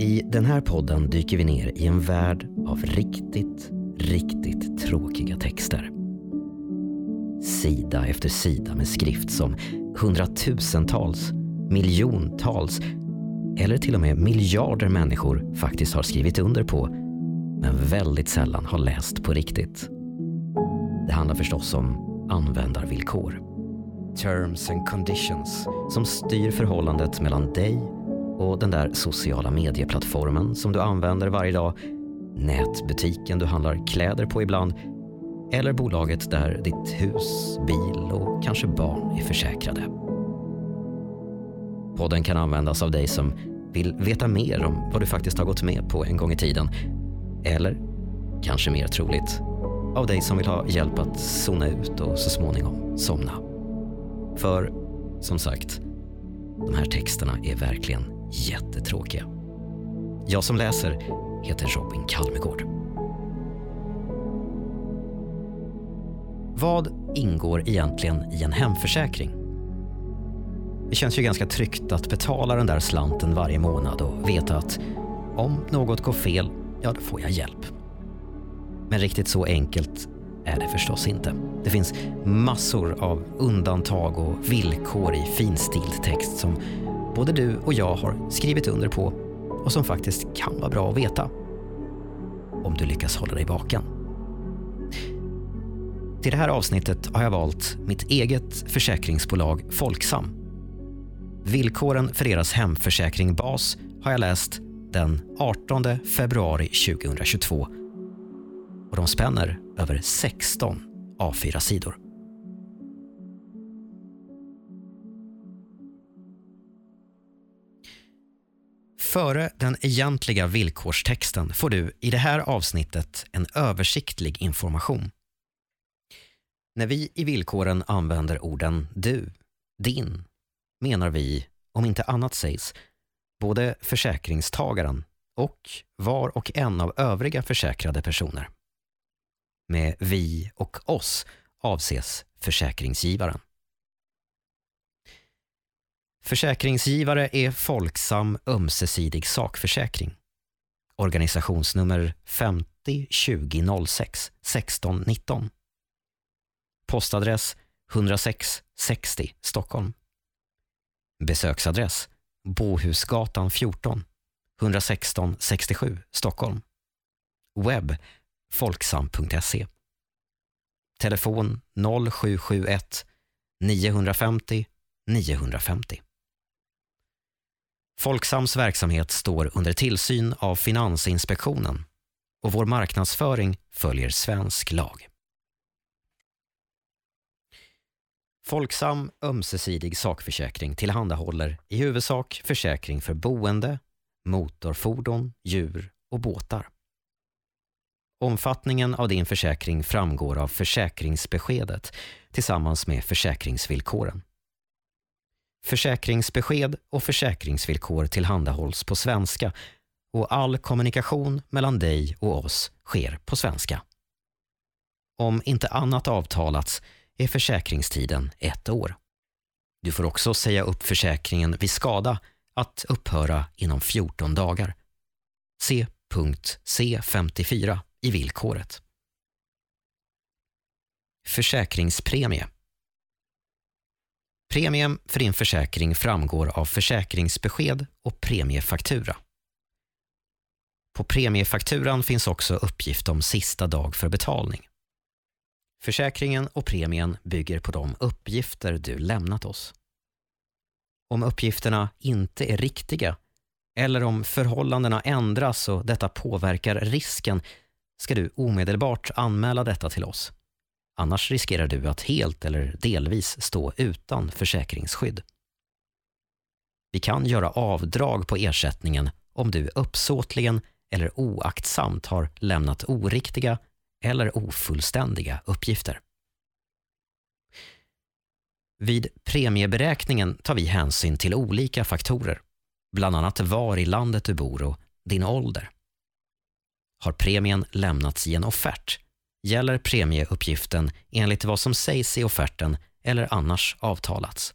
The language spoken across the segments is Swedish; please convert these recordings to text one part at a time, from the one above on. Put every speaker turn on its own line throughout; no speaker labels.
I den här podden dyker vi ner i en värld av riktigt, riktigt tråkiga texter. Sida efter sida med skrift som hundratusentals, miljontals eller till och med miljarder människor faktiskt har skrivit under på men väldigt sällan har läst på riktigt. Det handlar förstås om användarvillkor. Terms and conditions som styr förhållandet mellan dig och den där sociala medieplattformen som du använder varje dag, nätbutiken du handlar kläder på ibland eller bolaget där ditt hus, bil och kanske barn är försäkrade. Podden kan användas av dig som vill veta mer om vad du faktiskt har gått med på en gång i tiden. Eller, kanske mer troligt, av dig som vill ha hjälp att zona ut och så småningom somna. För, som sagt, de här texterna är verkligen jättetråkiga. Jag som läser heter Robin Kalmegård. Vad ingår egentligen i en hemförsäkring? Det känns ju ganska tryggt att betala den där slanten varje månad och veta att om något går fel, ja då får jag hjälp. Men riktigt så enkelt är det förstås inte. Det finns massor av undantag och villkor i finstilt text som både du och jag har skrivit under på och som faktiskt kan vara bra att veta. Om du lyckas hålla dig vaken. Till det här avsnittet har jag valt mitt eget försäkringsbolag Folksam. Villkoren för deras hemförsäkring BAS har jag läst den 18 februari 2022 och de spänner över 16 A4-sidor. Före den egentliga villkorstexten får du i det här avsnittet en översiktlig information. När vi i villkoren använder orden du, din, menar vi, om inte annat sägs, både försäkringstagaren och var och en av övriga försäkrade personer. Med vi och oss avses försäkringsgivaren. Försäkringsgivare är Folksam ömsesidig sakförsäkring. Organisationsnummer 50 20 06 16 19. Postadress 106 60 Stockholm. Besöksadress Bohusgatan 14 116 67 Stockholm. Webb folksam.se. Telefon 0771 950 950. Folksams verksamhet står under tillsyn av Finansinspektionen och vår marknadsföring följer svensk lag. Folksam ömsesidig sakförsäkring tillhandahåller i huvudsak försäkring för boende, motorfordon, djur och båtar. Omfattningen av din försäkring framgår av försäkringsbeskedet tillsammans med försäkringsvillkoren. Försäkringsbesked och försäkringsvillkor tillhandahålls på svenska och all kommunikation mellan dig och oss sker på svenska. Om inte annat avtalats är försäkringstiden ett år. Du får också säga upp försäkringen vid skada att upphöra inom 14 dagar. Se punkt C54 i villkoret. Försäkringspremie Premien för din försäkring framgår av försäkringsbesked och premiefaktura. På premiefakturan finns också uppgift om sista dag för betalning. Försäkringen och premien bygger på de uppgifter du lämnat oss. Om uppgifterna inte är riktiga eller om förhållandena ändras och detta påverkar risken ska du omedelbart anmäla detta till oss. Annars riskerar du att helt eller delvis stå utan försäkringsskydd. Vi kan göra avdrag på ersättningen om du uppsåtligen eller oaktsamt har lämnat oriktiga eller ofullständiga uppgifter. Vid premieberäkningen tar vi hänsyn till olika faktorer, bland annat var i landet du bor och din ålder. Har premien lämnats i en offert gäller premieuppgiften enligt vad som sägs i offerten eller annars avtalats.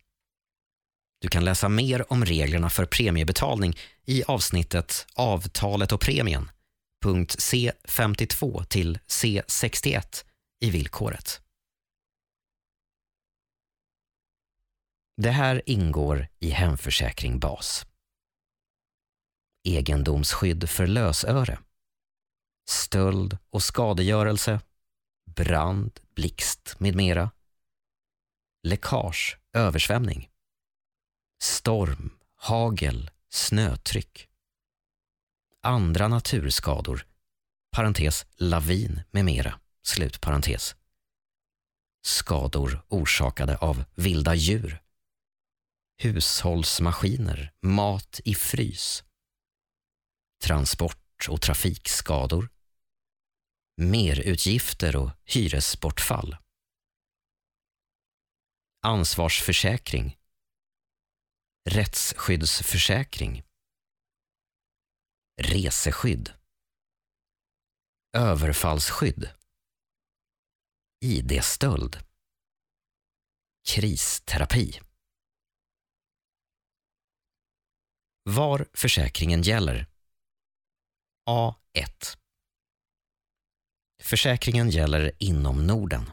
Du kan läsa mer om reglerna för premiebetalning i avsnittet Avtalet och premien, punkt C52 till C61 i villkoret. Det här ingår i Hemförsäkring Bas. Egendomsskydd för lösöre. Stöld och skadegörelse. Brand, blixt med mera. Läckage, översvämning. Storm, hagel, snötryck. Andra naturskador, parentes lavin med mera, slut parentes. Skador orsakade av vilda djur hushållsmaskiner, mat i frys, transport och trafikskador, merutgifter och hyresbortfall, ansvarsförsäkring, rättsskyddsförsäkring, reseskydd, överfallsskydd, ID-stöld, kristerapi. Var försäkringen gäller. A1. Försäkringen gäller inom Norden.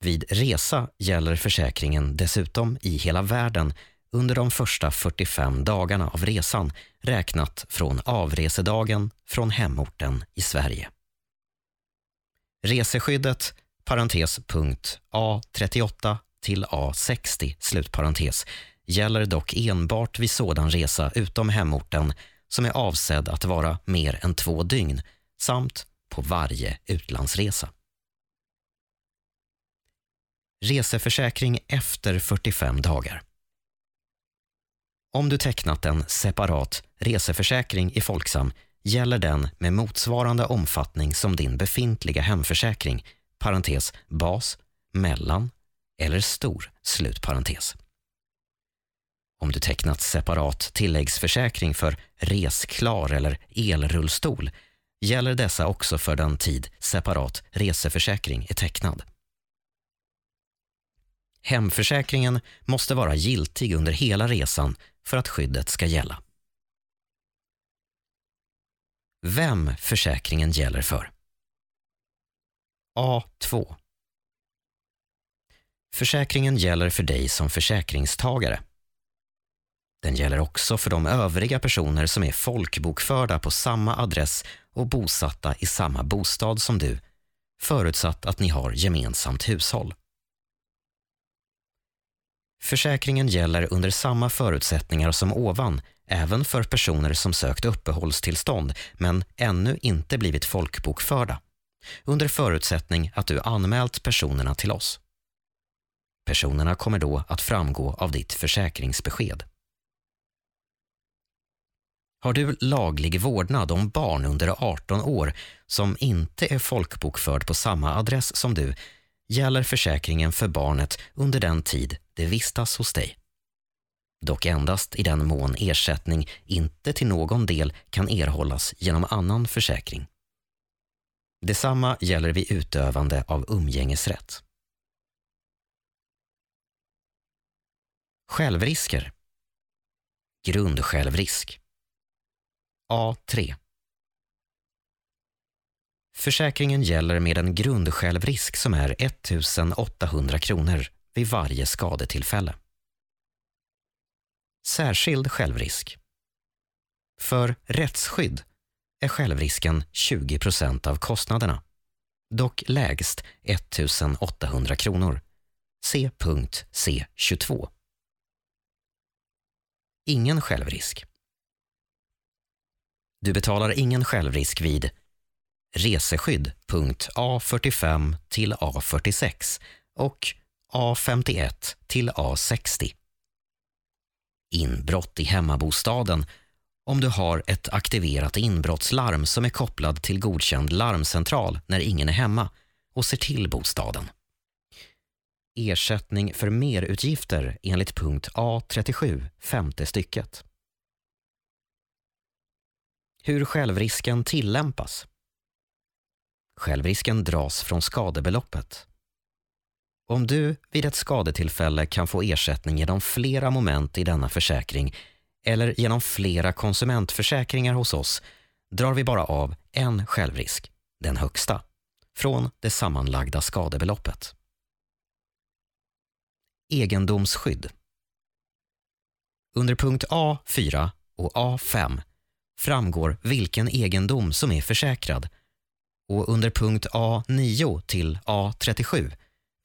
Vid resa gäller försäkringen dessutom i hela världen under de första 45 dagarna av resan räknat från avresedagen från hemorten i Sverige. Reseskyddet, parentes punkt A38 till A60, slutparentes, gäller dock enbart vid sådan resa utom hemorten som är avsedd att vara mer än två dygn samt på varje utlandsresa. Reseförsäkring efter 45 dagar. Om du tecknat en separat reseförsäkring i Folksam gäller den med motsvarande omfattning som din befintliga hemförsäkring, parentes bas, mellan eller stor, slutparentes. Om du tecknat separat tilläggsförsäkring för resklar eller elrullstol gäller dessa också för den tid separat reseförsäkring är tecknad. Hemförsäkringen måste vara giltig under hela resan för att skyddet ska gälla. Vem försäkringen gäller för? A2. Försäkringen gäller för dig som försäkringstagare den gäller också för de övriga personer som är folkbokförda på samma adress och bosatta i samma bostad som du, förutsatt att ni har gemensamt hushåll. Försäkringen gäller under samma förutsättningar som ovan även för personer som sökt uppehållstillstånd men ännu inte blivit folkbokförda, under förutsättning att du anmält personerna till oss. Personerna kommer då att framgå av ditt försäkringsbesked. Har du laglig vårdnad om barn under 18 år som inte är folkbokförd på samma adress som du gäller försäkringen för barnet under den tid det vistas hos dig. Dock endast i den mån ersättning inte till någon del kan erhållas genom annan försäkring. Detsamma gäller vid utövande av umgängesrätt. Självrisker. Grundsjälvrisk. A3. Försäkringen gäller med en grundsjälvrisk som är 1 800 kronor vid varje skadetillfälle. Särskild självrisk. För rättsskydd är självrisken 20 procent av kostnaderna, dock lägst 1 800 kronor. Se punkt C22. Ingen självrisk. Du betalar ingen självrisk vid reseskydd A45 till A46 och A51 till A60. Inbrott i hemmabostaden om du har ett aktiverat inbrottslarm som är kopplad till godkänd larmcentral när ingen är hemma och ser till bostaden. Ersättning för merutgifter enligt punkt A37, femte stycket hur självrisken tillämpas. Självrisken dras från skadebeloppet. Om du vid ett skadetillfälle kan få ersättning genom flera moment i denna försäkring eller genom flera konsumentförsäkringar hos oss drar vi bara av en självrisk, den högsta, från det sammanlagda skadebeloppet. Egendomsskydd. Under punkt A4 och A5 framgår vilken egendom som är försäkrad och under punkt A9 till A37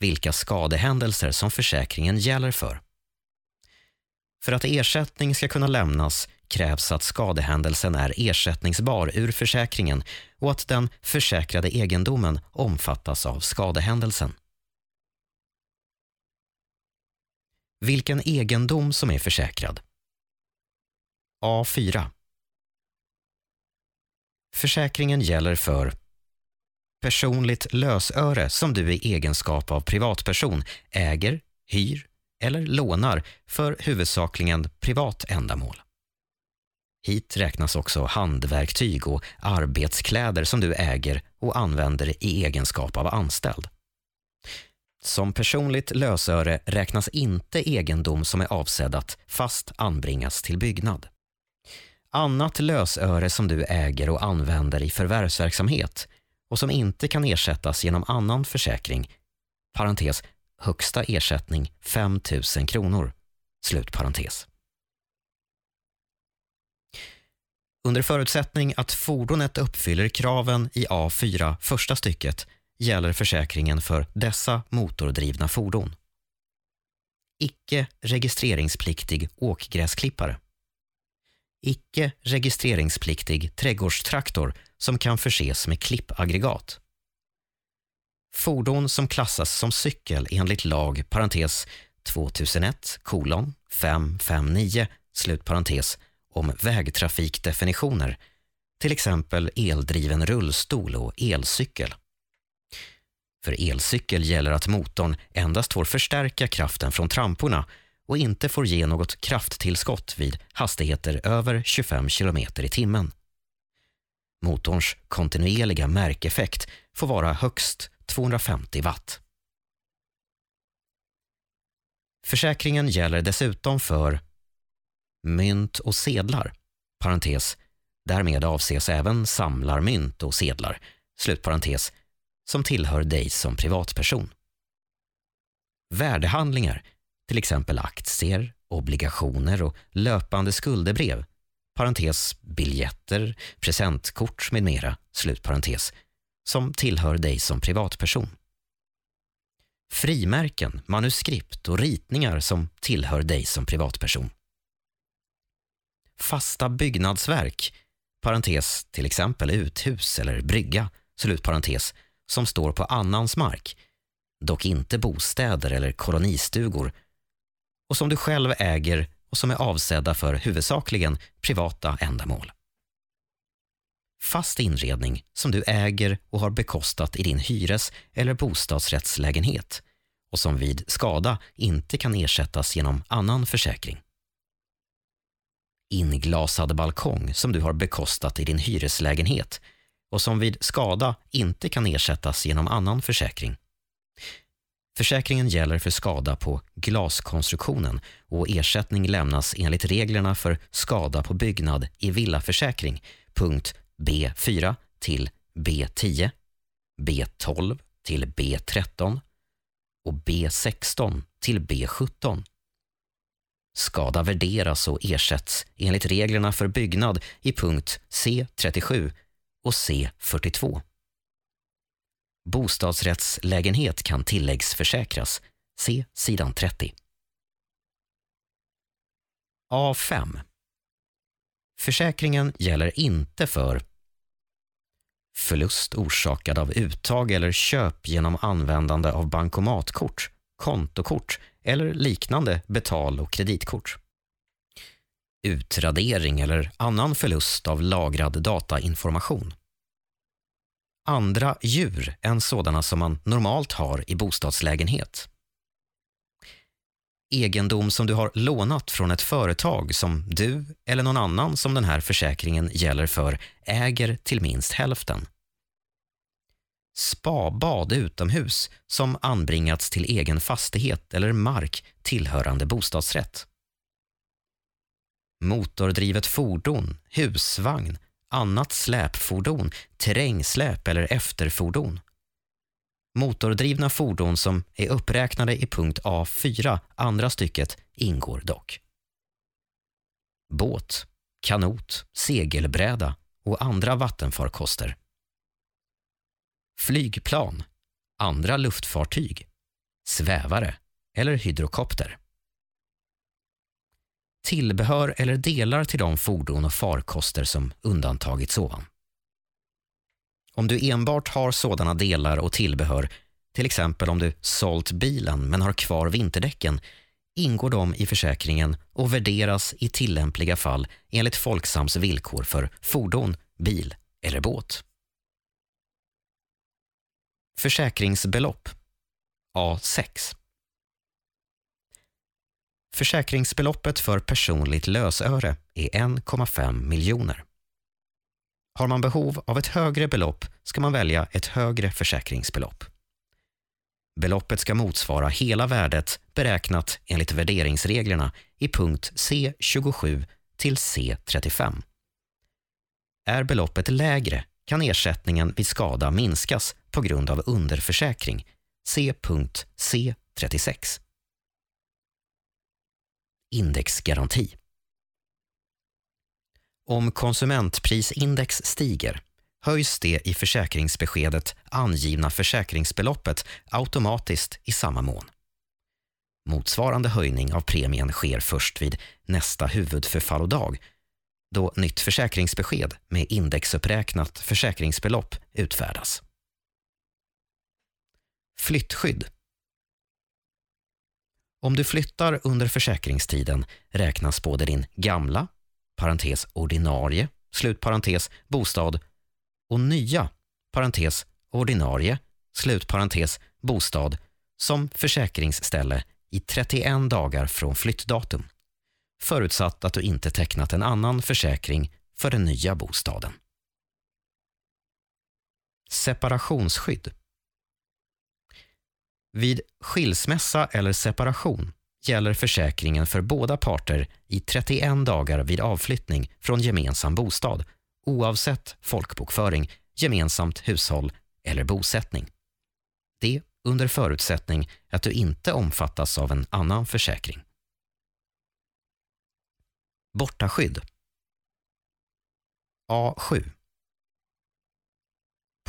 vilka skadehändelser som försäkringen gäller för. För att ersättning ska kunna lämnas krävs att skadehändelsen är ersättningsbar ur försäkringen och att den försäkrade egendomen omfattas av skadehändelsen. Vilken egendom som är försäkrad. A4. Försäkringen gäller för personligt lösöre som du i egenskap av privatperson äger, hyr eller lånar för huvudsakligen privat ändamål. Hit räknas också handverktyg och arbetskläder som du äger och använder i egenskap av anställd. Som personligt lösöre räknas inte egendom som är avsedd att fast anbringas till byggnad. Annat lösöre som du äger och använder i förvärvsverksamhet och som inte kan ersättas genom annan försäkring, parentes, högsta ersättning 5 000 kronor, slut parentes. Under förutsättning att fordonet uppfyller kraven i A4 första stycket gäller försäkringen för dessa motordrivna fordon. Icke registreringspliktig åkgräsklippare. Icke registreringspliktig trädgårdstraktor som kan förses med klippaggregat. Fordon som klassas som cykel enligt lag parentes 2001 kolon 559 slutparentes om vägtrafikdefinitioner, till exempel eldriven rullstol och elcykel. För elcykel gäller att motorn endast får förstärka kraften från tramporna och inte får ge något krafttillskott vid hastigheter över 25 km i timmen. Motorns kontinuerliga märkeffekt får vara högst 250 watt. Försäkringen gäller dessutom för mynt och sedlar, parentes, därmed avses även samlarmynt och sedlar, slutparentes, som tillhör dig som privatperson. Värdehandlingar, till exempel aktier, obligationer och löpande skuldebrev, parentes, biljetter, presentkort med mera, slutparentes, som tillhör dig som privatperson. Frimärken, manuskript och ritningar som tillhör dig som privatperson. Fasta byggnadsverk, parentes, till exempel uthus eller brygga, slutparentes, som står på annans mark, dock inte bostäder eller kolonistugor, och som du själv äger och som är avsedda för huvudsakligen privata ändamål. Fast inredning som du äger och har bekostat i din hyres eller bostadsrättslägenhet och som vid skada inte kan ersättas genom annan försäkring. Inglasad balkong som du har bekostat i din hyreslägenhet och som vid skada inte kan ersättas genom annan försäkring. Försäkringen gäller för skada på glaskonstruktionen och ersättning lämnas enligt reglerna för skada på byggnad i villaförsäkring, punkt B4 till B10, B12 till B13 och B16 till B17. Skada värderas och ersätts enligt reglerna för byggnad i punkt C37 och C42. Bostadsrättslägenhet kan tilläggsförsäkras. Se sidan 30. A5. Försäkringen gäller inte för förlust orsakad av uttag eller köp genom användande av bankomatkort, kontokort eller liknande betal och kreditkort. Utradering eller annan förlust av lagrad datainformation. Andra djur än sådana som man normalt har i bostadslägenhet. Egendom som du har lånat från ett företag som du eller någon annan som den här försäkringen gäller för äger till minst hälften. Spabad utomhus som anbringats till egen fastighet eller mark tillhörande bostadsrätt. Motordrivet fordon, husvagn, annat släpfordon, terrängsläp eller efterfordon. Motordrivna fordon som är uppräknade i punkt A4, andra stycket, ingår dock. Båt, kanot, segelbräda och andra vattenfarkoster. Flygplan, andra luftfartyg, svävare eller hydrokopter. Tillbehör eller delar till de fordon och farkoster som undantagits ovan. Om du enbart har sådana delar och tillbehör, till exempel om du sålt bilen men har kvar vinterdäcken, ingår de i försäkringen och värderas i tillämpliga fall enligt Folksams villkor för fordon, bil eller båt. Försäkringsbelopp A6 Försäkringsbeloppet för personligt lösöre är 1,5 miljoner. Har man behov av ett högre belopp ska man välja ett högre försäkringsbelopp. Beloppet ska motsvara hela värdet beräknat enligt värderingsreglerna i punkt C27 till C35. Är beloppet lägre kan ersättningen vid skada minskas på grund av underförsäkring. Se punkt C36. Indexgaranti. Om konsumentprisindex stiger höjs det i försäkringsbeskedet angivna försäkringsbeloppet automatiskt i samma mån. Motsvarande höjning av premien sker först vid nästa huvudförfallodag då nytt försäkringsbesked med indexuppräknat försäkringsbelopp utfärdas. Flyttskydd. Om du flyttar under försäkringstiden räknas både din gamla, parentes ordinarie, slutparentes bostad och nya, parentes ordinarie, slutparentes bostad som försäkringsställe i 31 dagar från flyttdatum förutsatt att du inte tecknat en annan försäkring för den nya bostaden. Separationsskydd vid skilsmässa eller separation gäller försäkringen för båda parter i 31 dagar vid avflyttning från gemensam bostad oavsett folkbokföring, gemensamt hushåll eller bosättning. Det under förutsättning att du inte omfattas av en annan försäkring. Bortaskydd A7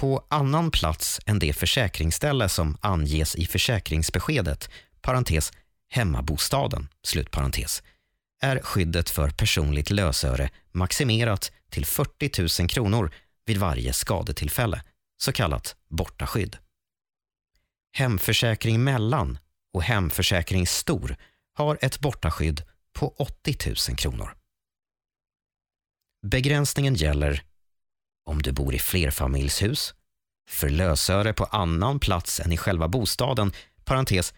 på annan plats än det försäkringsställe som anges i försäkringsbeskedet, parentes, hemmabostaden, slutparentes, är skyddet för personligt lösöre maximerat till 40 000 kronor vid varje skadetillfälle, så kallat bortaskydd. Hemförsäkring mellan och hemförsäkring stor har ett bortaskydd på 80 000 kronor. Begränsningen gäller om du bor i flerfamiljshus, för lösöre på annan plats än i själva bostaden, parentes,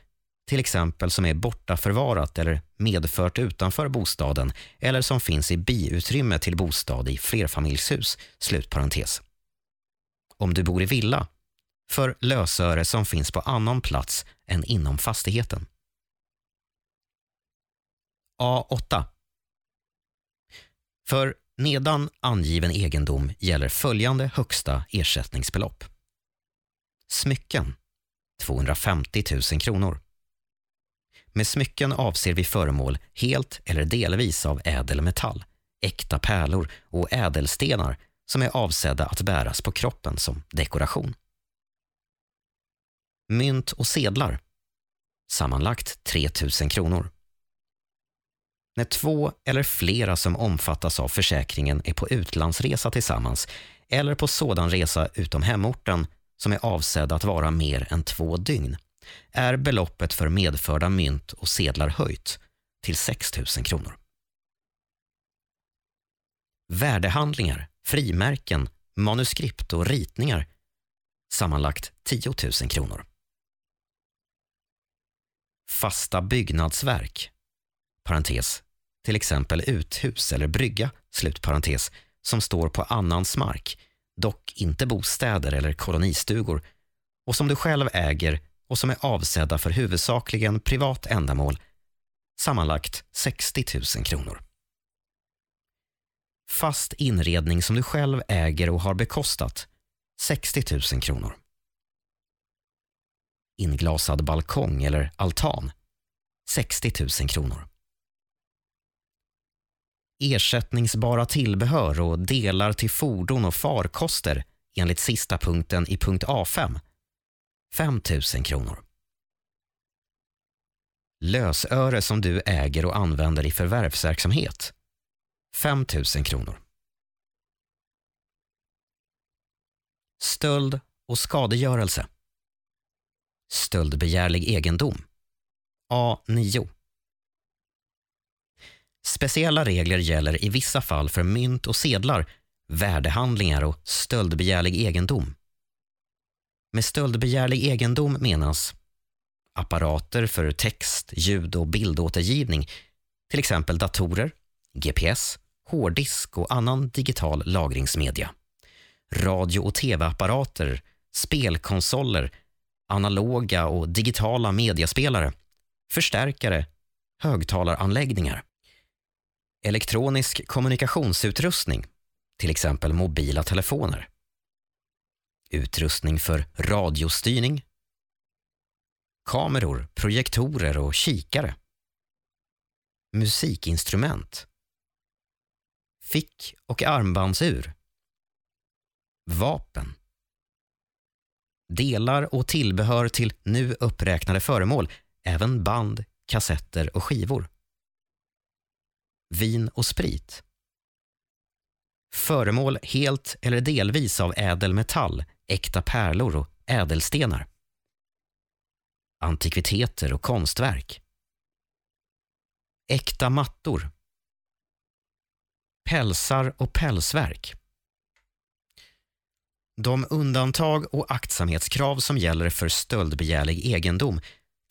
till exempel som är borta förvarat eller medfört utanför bostaden eller som finns i biutrymme till bostad i flerfamiljshus, slutparentes. Om du bor i villa, för lösöre som finns på annan plats än inom fastigheten. A8. För nedan angiven egendom gäller följande högsta ersättningsbelopp. Smycken 250 000 kronor. Med smycken avser vi föremål helt eller delvis av ädelmetall, äkta pärlor och ädelstenar som är avsedda att bäras på kroppen som dekoration. Mynt och sedlar. Sammanlagt 3 000 kronor. När två eller flera som omfattas av försäkringen är på utlandsresa tillsammans eller på sådan resa utom hemorten som är avsedd att vara mer än två dygn är beloppet för medförda mynt och sedlar höjt till 6 000 kronor. Värdehandlingar, frimärken, manuskript och ritningar sammanlagt 10 000 kronor. Fasta byggnadsverk, parentes, till exempel uthus eller brygga, slutparentes, som står på annans mark, dock inte bostäder eller kolonistugor, och som du själv äger och som är avsedda för huvudsakligen privat ändamål, sammanlagt 60 000 kronor. Fast inredning som du själv äger och har bekostat, 60 000 kronor. Inglasad balkong eller altan, 60 000 kronor. Ersättningsbara tillbehör och delar till fordon och farkoster enligt sista punkten i punkt A5, 5 000 kronor. Lösöre som du äger och använder i förvärvsverksamhet, 5 000 kronor. Stöld och skadegörelse. Stöldbegärlig egendom. A9. Speciella regler gäller i vissa fall för mynt och sedlar, värdehandlingar och stöldbegärlig egendom. Med stöldbegärlig egendom menas apparater för text, ljud och bildåtergivning, till exempel datorer, GPS, hårddisk och annan digital lagringsmedia. Radio och tv-apparater, spelkonsoler, analoga och digitala mediaspelare, förstärkare, högtalaranläggningar. Elektronisk kommunikationsutrustning, till exempel mobila telefoner. Utrustning för radiostyrning. Kameror, projektorer och kikare. Musikinstrument. Fick och armbandsur. Vapen. Delar och tillbehör till nu uppräknade föremål, även band, kassetter och skivor. Vin och sprit. Föremål helt eller delvis av ädel metall, äkta pärlor och ädelstenar. Antikviteter och konstverk. Äkta mattor. Pälsar och pälsverk. De undantag och aktsamhetskrav som gäller för stöldbegärlig egendom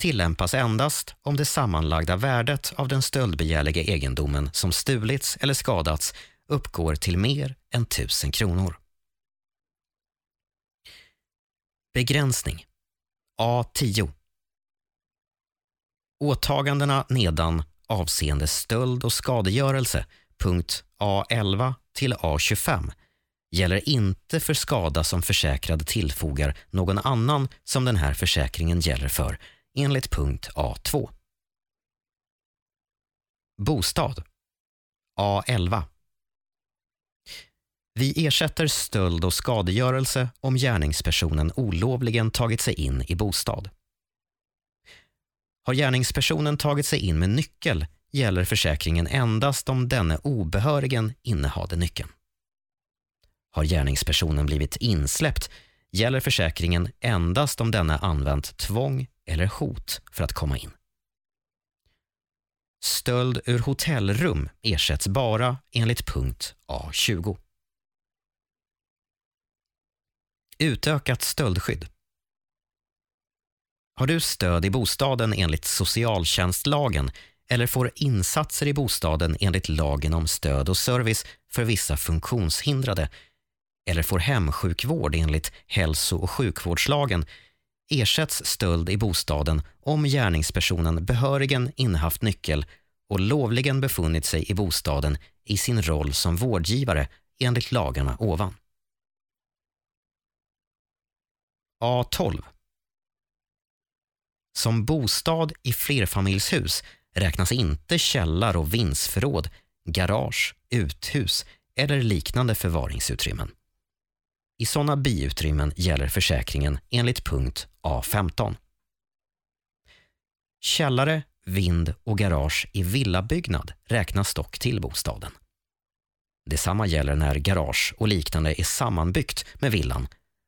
tillämpas endast om det sammanlagda värdet av den stöldbegärliga egendomen som stulits eller skadats uppgår till mer än 1000 kronor. Begränsning. A10 Åtagandena nedan avseende stöld och skadegörelse, punkt A11 till A25 gäller inte för skada som försäkrad tillfogar någon annan som den här försäkringen gäller för enligt punkt A2. Bostad A11 Vi ersätter stöld och skadegörelse om gärningspersonen olovligen tagit sig in i bostad. Har gärningspersonen tagit sig in med nyckel gäller försäkringen endast om denne obehörigen innehade nyckeln. Har gärningspersonen blivit insläppt gäller försäkringen endast om denne använt tvång eller hot för att komma in. Stöld ur hotellrum ersätts bara enligt punkt A20. Utökat stöldskydd. Har du stöd i bostaden enligt socialtjänstlagen eller får insatser i bostaden enligt lagen om stöd och service för vissa funktionshindrade eller får hemsjukvård enligt hälso och sjukvårdslagen ersätts stöld i bostaden om gärningspersonen behörigen innehaft nyckel och lovligen befunnit sig i bostaden i sin roll som vårdgivare enligt lagarna ovan. A12 Som bostad i flerfamiljshus räknas inte källar och vindsförråd, garage, uthus eller liknande förvaringsutrymmen. I sådana biutrymmen gäller försäkringen enligt punkt A15. Källare, vind och garage i villabyggnad räknas dock till bostaden. Detsamma gäller när garage och liknande är sammanbyggt med villan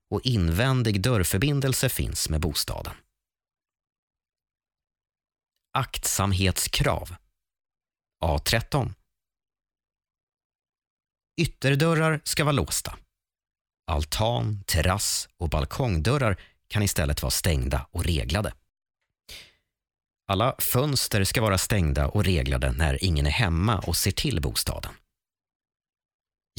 och invändig dörrförbindelse finns med bostaden. Aktsamhetskrav A13 Ytterdörrar ska vara låsta. Altan, terrass och balkongdörrar kan istället vara stängda och reglade. Alla fönster ska vara stängda och reglade när ingen är hemma och ser till bostaden.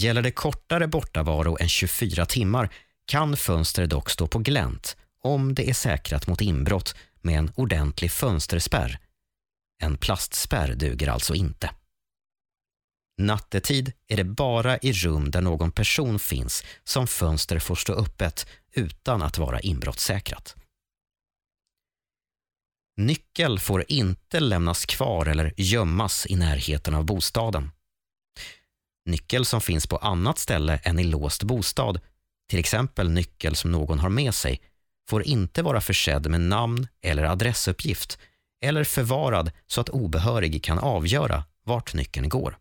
Gäller det kortare bortavaro än 24 timmar kan fönster dock stå på glänt om det är säkrat mot inbrott med en ordentlig fönsterspärr. En plastspärr duger alltså inte. Nattetid är det bara i rum där någon person finns som fönster får stå öppet utan att vara inbrottssäkrat. Nyckel får inte lämnas kvar eller gömmas i närheten av bostaden. Nyckel som finns på annat ställe än i låst bostad, till exempel nyckel som någon har med sig, får inte vara försedd med namn eller adressuppgift eller förvarad så att obehörig kan avgöra vart nyckeln går.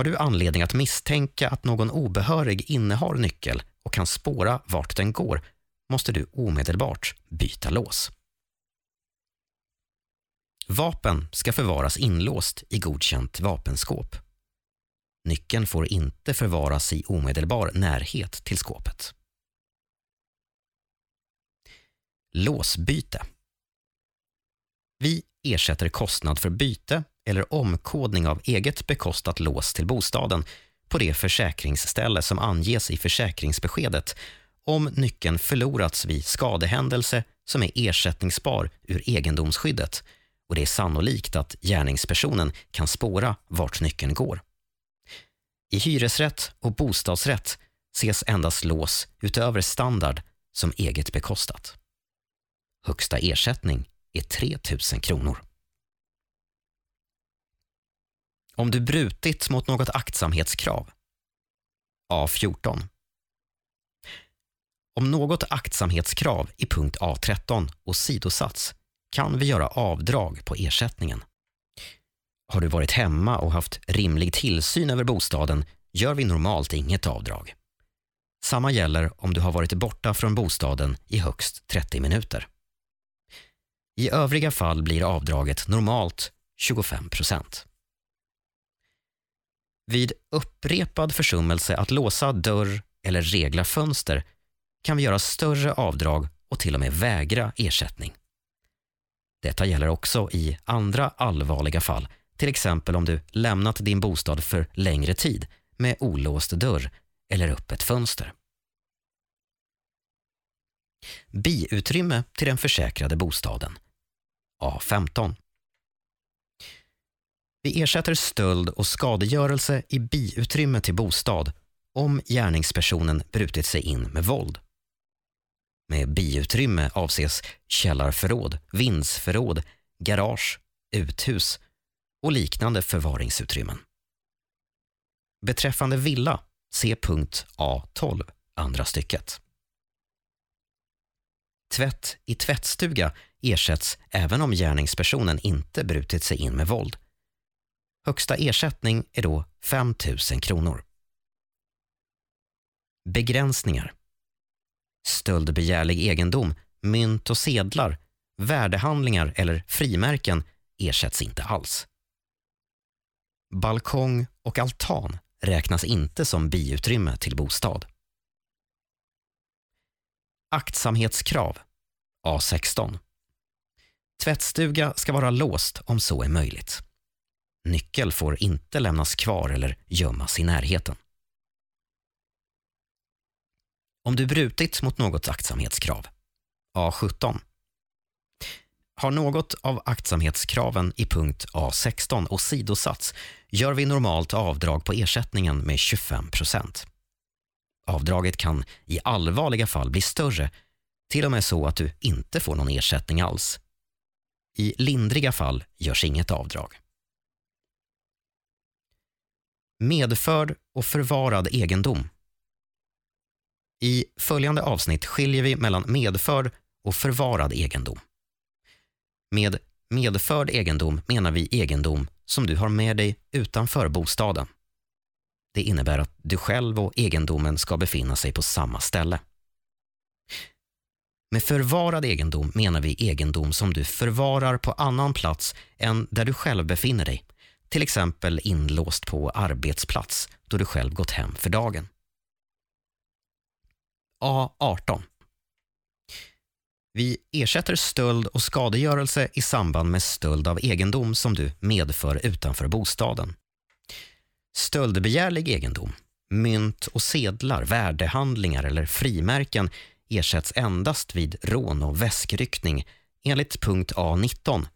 Har du anledning att misstänka att någon obehörig innehar nyckel och kan spåra vart den går måste du omedelbart byta lås. Vapen ska förvaras inlåst i godkänt vapenskåp. Nyckeln får inte förvaras i omedelbar närhet till skåpet. Låsbyte. Vi ersätter kostnad för byte eller omkodning av eget bekostat lås till bostaden på det försäkringsställe som anges i försäkringsbeskedet om nyckeln förlorats vid skadehändelse som är ersättningsbar ur egendomsskyddet och det är sannolikt att gärningspersonen kan spåra vart nyckeln går. I hyresrätt och bostadsrätt ses endast lås utöver standard som eget bekostat. Högsta ersättning är 3 000 kronor. Om du brutit mot något aktsamhetskrav. A14. Om något aktsamhetskrav i punkt A13 åsidosatts kan vi göra avdrag på ersättningen. Har du varit hemma och haft rimlig tillsyn över bostaden gör vi normalt inget avdrag. Samma gäller om du har varit borta från bostaden i högst 30 minuter. I övriga fall blir avdraget normalt 25 procent. Vid upprepad försummelse att låsa dörr eller regla fönster kan vi göra större avdrag och till och med vägra ersättning. Detta gäller också i andra allvarliga fall, till exempel om du lämnat din bostad för längre tid med olåst dörr eller öppet fönster. Biutrymme till den försäkrade bostaden. A15. Vi ersätter stöld och skadegörelse i biutrymme till bostad om gärningspersonen brutit sig in med våld. Med biutrymme avses källarförråd, vindsförråd, garage, uthus och liknande förvaringsutrymmen. Beträffande villa, se punkt A12, andra stycket. Tvätt i tvättstuga ersätts även om gärningspersonen inte brutit sig in med våld. Högsta ersättning är då 5 000 kronor. Begränsningar. Stöldbegärlig egendom, mynt och sedlar, värdehandlingar eller frimärken ersätts inte alls. Balkong och altan räknas inte som biutrymme till bostad. Aktsamhetskrav A16. Tvättstuga ska vara låst om så är möjligt. Nyckel får inte lämnas kvar eller gömmas i närheten. Om du brutit mot något aktsamhetskrav. A17. Har något av aktsamhetskraven i punkt A16 åsidosatts gör vi normalt avdrag på ersättningen med 25 procent. Avdraget kan i allvarliga fall bli större, till och med så att du inte får någon ersättning alls. I lindriga fall görs inget avdrag. Medförd och förvarad egendom. I följande avsnitt skiljer vi mellan medförd och förvarad egendom. Med medförd egendom menar vi egendom som du har med dig utanför bostaden. Det innebär att du själv och egendomen ska befinna sig på samma ställe. Med förvarad egendom menar vi egendom som du förvarar på annan plats än där du själv befinner dig. Till exempel inlåst på arbetsplats då du själv gått hem för dagen. A18. Vi ersätter stöld och skadegörelse i samband med stöld av egendom som du medför utanför bostaden. Stöldbegärlig egendom, mynt och sedlar, värdehandlingar eller frimärken ersätts endast vid rån och väskryckning enligt punkt A19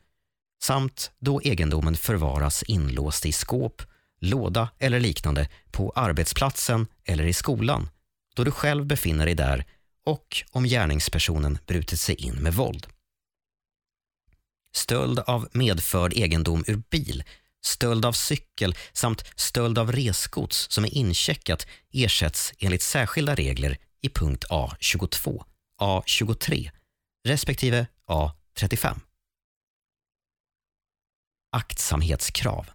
samt då egendomen förvaras inlåst i skåp, låda eller liknande på arbetsplatsen eller i skolan då du själv befinner dig där och om gärningspersonen brutit sig in med våld. Stöld av medförd egendom ur bil, stöld av cykel samt stöld av resgods som är incheckat ersätts enligt särskilda regler i punkt A22, A23 respektive A35. Aktsamhetskrav.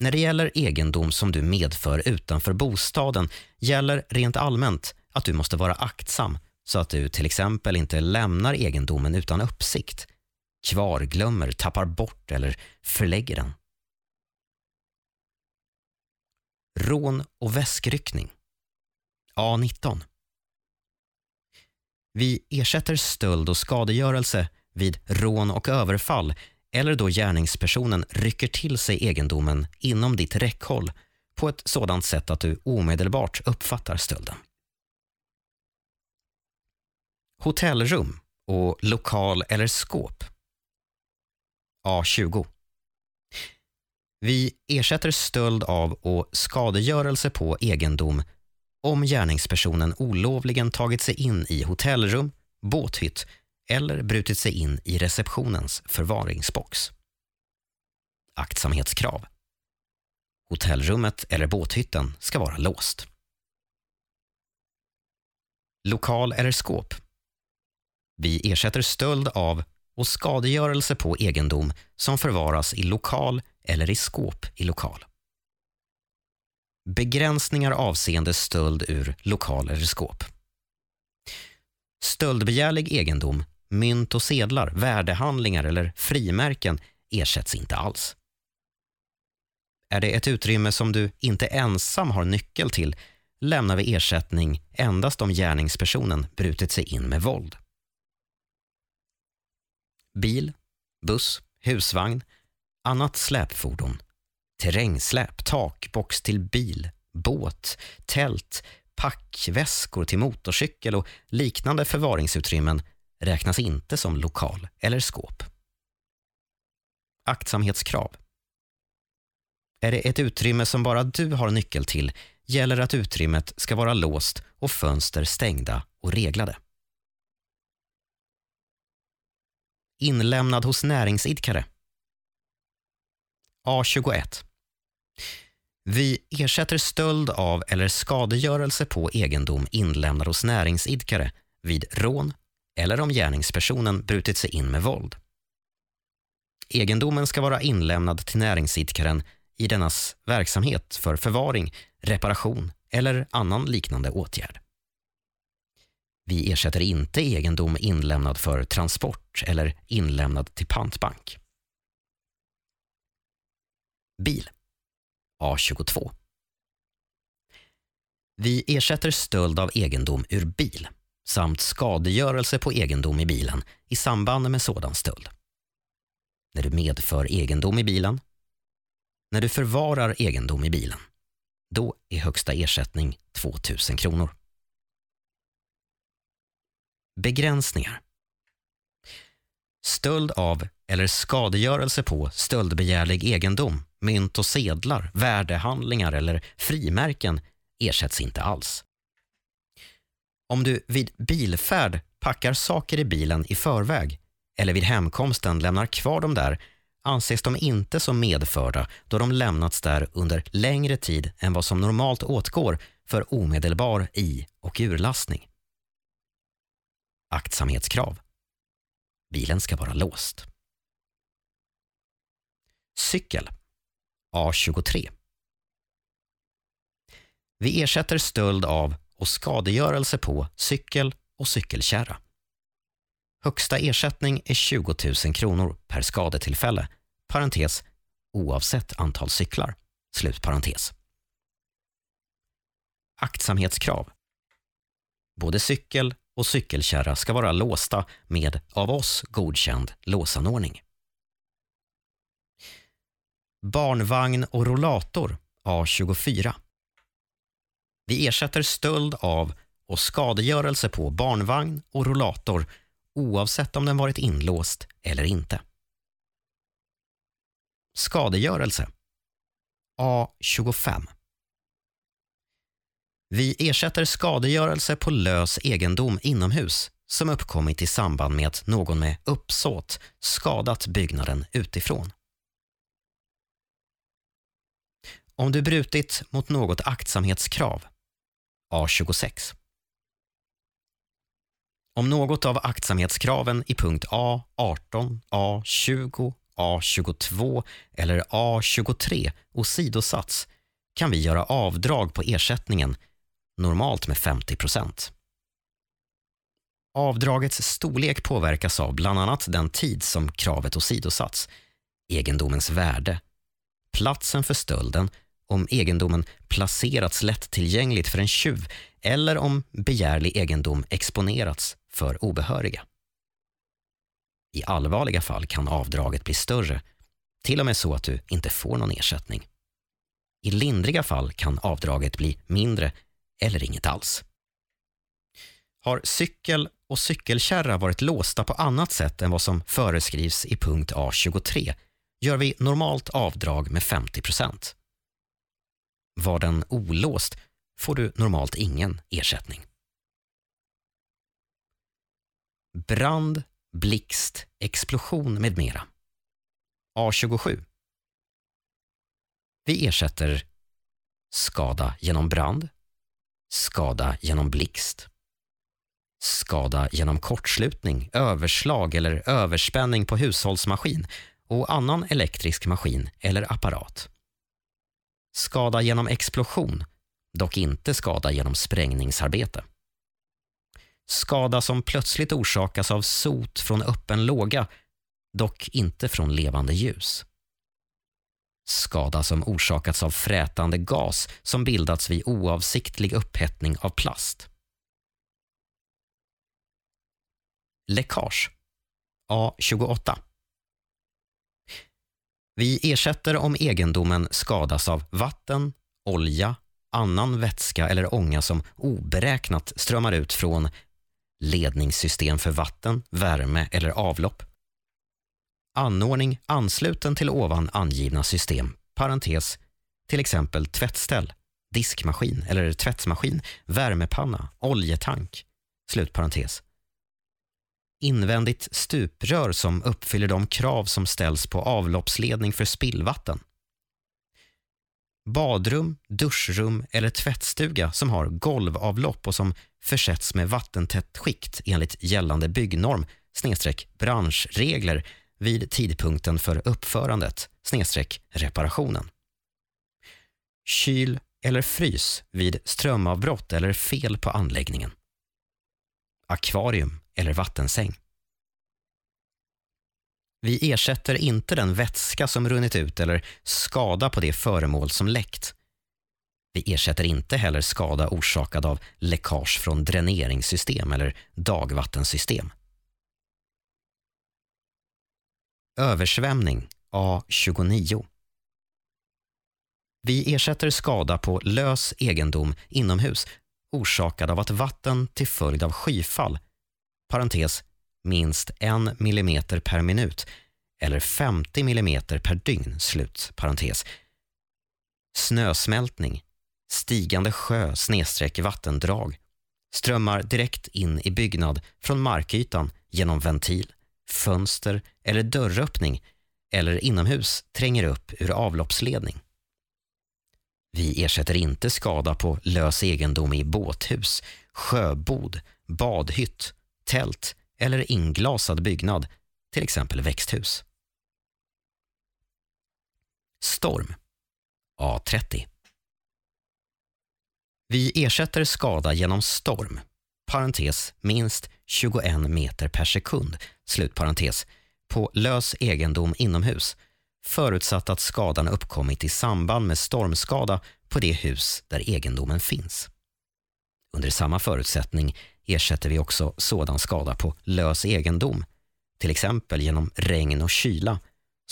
När det gäller egendom som du medför utanför bostaden gäller rent allmänt att du måste vara aktsam så att du till exempel inte lämnar egendomen utan uppsikt, kvarglömmer, tappar bort eller förlägger den. Rån och väskryckning. A19 Vi ersätter stöld och skadegörelse vid rån och överfall eller då gärningspersonen rycker till sig egendomen inom ditt räckhåll på ett sådant sätt att du omedelbart uppfattar stölden. Hotellrum och lokal eller skåp. A20. Vi ersätter stöld av och skadegörelse på egendom om gärningspersonen olovligen tagit sig in i hotellrum, båthytt eller brutit sig in i receptionens förvaringsbox. Aktsamhetskrav. Hotellrummet eller båthytten ska vara låst. Lokal eller skåp. Vi ersätter stöld av och skadegörelse på egendom som förvaras i lokal eller i skåp i lokal. Begränsningar avseende stöld ur lokal eller skåp. Stöldbegärlig egendom, mynt och sedlar, värdehandlingar eller frimärken ersätts inte alls. Är det ett utrymme som du inte ensam har nyckel till lämnar vi ersättning endast om gärningspersonen brutit sig in med våld bil, buss, husvagn, annat släpfordon, terrängsläp, takbox till bil, båt, tält, packväskor till motorcykel och liknande förvaringsutrymmen räknas inte som lokal eller skåp. Aktsamhetskrav. Är det ett utrymme som bara du har nyckel till gäller att utrymmet ska vara låst och fönster stängda och reglade. inlämnad hos näringsidkare. A21. Vi ersätter stöld av eller skadegörelse på egendom inlämnad hos näringsidkare vid rån eller om gärningspersonen brutit sig in med våld. Egendomen ska vara inlämnad till näringsidkaren i dennas verksamhet för förvaring, reparation eller annan liknande åtgärd. Vi ersätter inte egendom inlämnad för transport eller inlämnad till pantbank. Bil A22 Vi ersätter stöld av egendom ur bil samt skadegörelse på egendom i bilen i samband med sådan stöld. När du medför egendom i bilen, när du förvarar egendom i bilen, då är högsta ersättning 2000 kronor. Begränsningar. Stöld av eller skadegörelse på stöldbegärlig egendom, mynt och sedlar, värdehandlingar eller frimärken ersätts inte alls. Om du vid bilfärd packar saker i bilen i förväg eller vid hemkomsten lämnar kvar dem där anses de inte som medförda då de lämnats där under längre tid än vad som normalt åtgår för omedelbar i och urlastning aktsamhetskrav. Bilen ska vara låst. Cykel A23 Vi ersätter stöld av och skadegörelse på cykel och cykelkärra. Högsta ersättning är 20 000 kronor per skadetillfälle, parentes, oavsett antal cyklar, slutparentes. Aktsamhetskrav. Både cykel och cykelkärra ska vara låsta med av oss godkänd låsanordning. Barnvagn och rollator A24. Vi ersätter stöld av och skadegörelse på barnvagn och rollator oavsett om den varit inlåst eller inte. Skadegörelse A25 Vi ersätter skadegörelse på lös egendom inomhus som uppkommit i samband med att någon med uppsåt skadat byggnaden utifrån. Om du brutit mot något aktsamhetskrav A26 Om något av aktsamhetskraven i punkt A18, A20, A22 eller A23 åsidosatts kan vi göra avdrag på ersättningen, normalt med 50 procent. Avdragets storlek påverkas av bland annat den tid som kravet åsidosatts, egendomens värde, platsen för stölden, om egendomen placerats lättillgängligt för en tjuv eller om begärlig egendom exponerats för obehöriga. I allvarliga fall kan avdraget bli större, till och med så att du inte får någon ersättning. I lindriga fall kan avdraget bli mindre eller inget alls. Har cykel och cykelkärra varit låsta på annat sätt än vad som föreskrivs i punkt A23 gör vi normalt avdrag med 50 procent. Var den olåst får du normalt ingen ersättning. Brand, blixt, explosion med mera. A27. Vi ersätter skada genom brand, skada genom blixt, skada genom kortslutning, överslag eller överspänning på hushållsmaskin och annan elektrisk maskin eller apparat. Skada genom explosion, dock inte skada genom sprängningsarbete. Skada som plötsligt orsakas av sot från öppen låga, dock inte från levande ljus. Skada som orsakats av frätande gas som bildats vid oavsiktlig upphettning av plast. Läckage A28 vi ersätter om egendomen skadas av vatten, olja, annan vätska eller ånga som oberäknat strömmar ut från ledningssystem för vatten, värme eller avlopp. Anordning ansluten till ovan angivna system, parentes, till exempel tvättställ, diskmaskin eller tvättmaskin, värmepanna, oljetank, slutparentes. Invändigt stuprör som uppfyller de krav som ställs på avloppsledning för spillvatten. Badrum, duschrum eller tvättstuga som har golvavlopp och som försätts med vattentätt skikt enligt gällande byggnorm snedstreck branschregler vid tidpunkten för uppförandet snedstreck reparationen. Kyl eller frys vid strömavbrott eller fel på anläggningen. Akvarium eller vattensäng. Vi ersätter inte den vätska som runnit ut eller skada på det föremål som läckt. Vi ersätter inte heller skada orsakad av läckage från dräneringssystem eller dagvattensystem. Översvämning A29 Vi ersätter skada på lös egendom inomhus orsakad av att vatten till följd av skyfall parentes, minst en millimeter per minut eller 50 millimeter per dygn, slut parentes. Snösmältning, stigande sjö snedstreck vattendrag strömmar direkt in i byggnad från markytan genom ventil, fönster eller dörröppning eller inomhus tränger upp ur avloppsledning. Vi ersätter inte skada på lös egendom i båthus, sjöbod, badhytt, tält eller inglasad byggnad, till exempel växthus. Storm. A30 Vi ersätter skada genom storm, parentes minst 21 meter per sekund, slutparentes, på lös egendom inomhus, förutsatt att skadan uppkommit i samband med stormskada på det hus där egendomen finns. Under samma förutsättning ersätter vi också sådan skada på lös egendom, till exempel genom regn och kyla,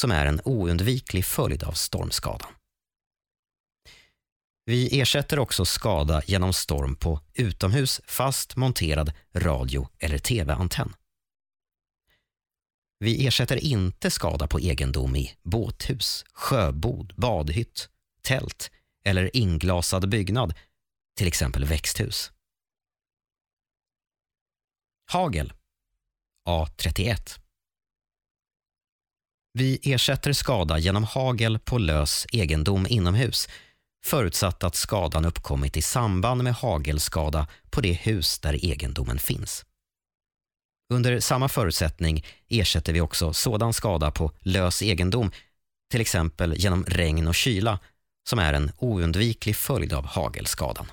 som är en oundviklig följd av stormskadan. Vi ersätter också skada genom storm på utomhus fast monterad radio eller tv-antenn. Vi ersätter inte skada på egendom i båthus, sjöbod, badhytt, tält eller inglasad byggnad, till exempel växthus. Hagel A31 Vi ersätter skada genom hagel på lös egendom inomhus förutsatt att skadan uppkommit i samband med hagelskada på det hus där egendomen finns. Under samma förutsättning ersätter vi också sådan skada på lös egendom, till exempel genom regn och kyla, som är en oundviklig följd av hagelskadan.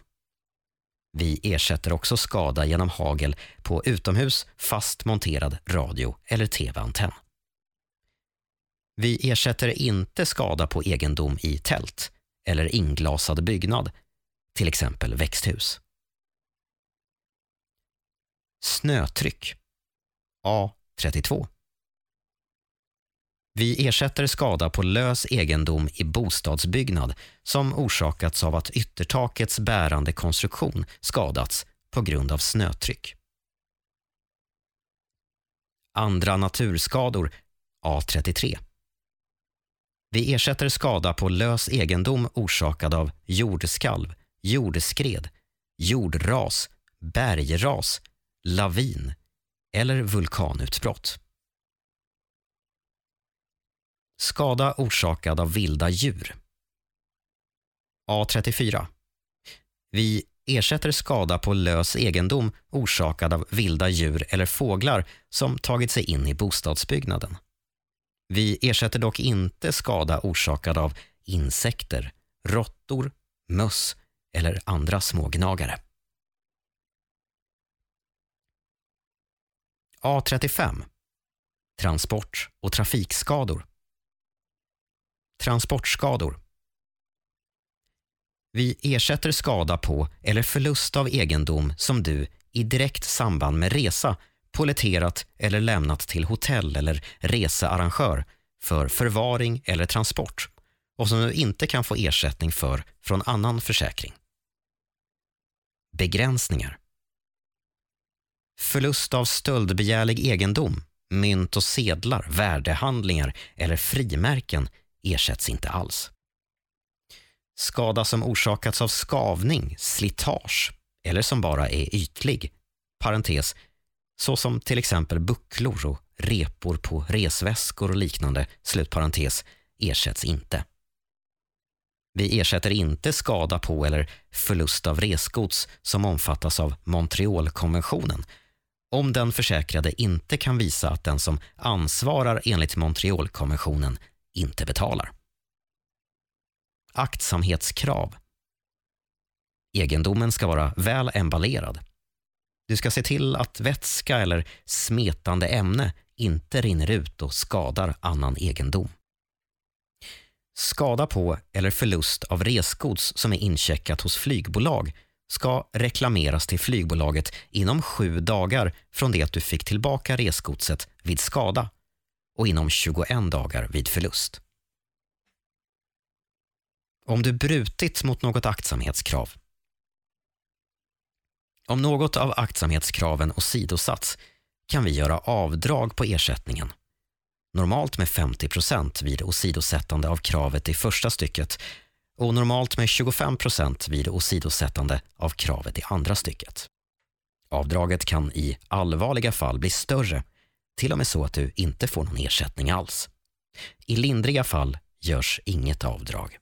Vi ersätter också skada genom hagel på utomhus fast monterad radio eller tv-antenn. Vi ersätter inte skada på egendom i tält eller inglasad byggnad, till exempel växthus. Snötryck A32 vi ersätter skada på lös egendom i bostadsbyggnad som orsakats av att yttertakets bärande konstruktion skadats på grund av snötryck. Andra naturskador. A33 Vi ersätter skada på lös egendom orsakad av jordskalv, jordskred, jordras, bergras, lavin eller vulkanutbrott. Skada orsakad av vilda djur. A34. Vi ersätter skada på lös egendom orsakad av vilda djur eller fåglar som tagit sig in i bostadsbyggnaden. Vi ersätter dock inte skada orsakad av insekter, råttor, möss eller andra smågnagare. A35. Transport och trafikskador. Transportskador. Vi ersätter skada på eller förlust av egendom som du i direkt samband med resa polletterat eller lämnat till hotell eller researrangör för förvaring eller transport och som du inte kan få ersättning för från annan försäkring. Begränsningar. Förlust av stöldbegärlig egendom, mynt och sedlar, värdehandlingar eller frimärken ersätts inte alls. Skada som orsakats av skavning, slitage eller som bara är ytlig, parentes, såsom till exempel bucklor och repor på resväskor och liknande, slutparentes, ersätts inte. Vi ersätter inte skada på eller förlust av resgods som omfattas av Montrealkonventionen om den försäkrade inte kan visa att den som ansvarar enligt Montrealkonventionen inte betalar. Aktsamhetskrav. Egendomen ska vara väl emballerad. Du ska se till att vätska eller smetande ämne inte rinner ut och skadar annan egendom. Skada på eller förlust av resgods som är incheckat hos flygbolag ska reklameras till flygbolaget inom sju dagar från det att du fick tillbaka resgodset vid skada och inom 21 dagar vid förlust. Om du brutit mot något aktsamhetskrav. Om något av aktsamhetskraven åsidosatts kan vi göra avdrag på ersättningen. Normalt med 50 procent vid åsidosättande av kravet i första stycket och normalt med 25 procent vid åsidosättande av kravet i andra stycket. Avdraget kan i allvarliga fall bli större till och med så att du inte får någon ersättning alls. I lindriga fall görs inget avdrag.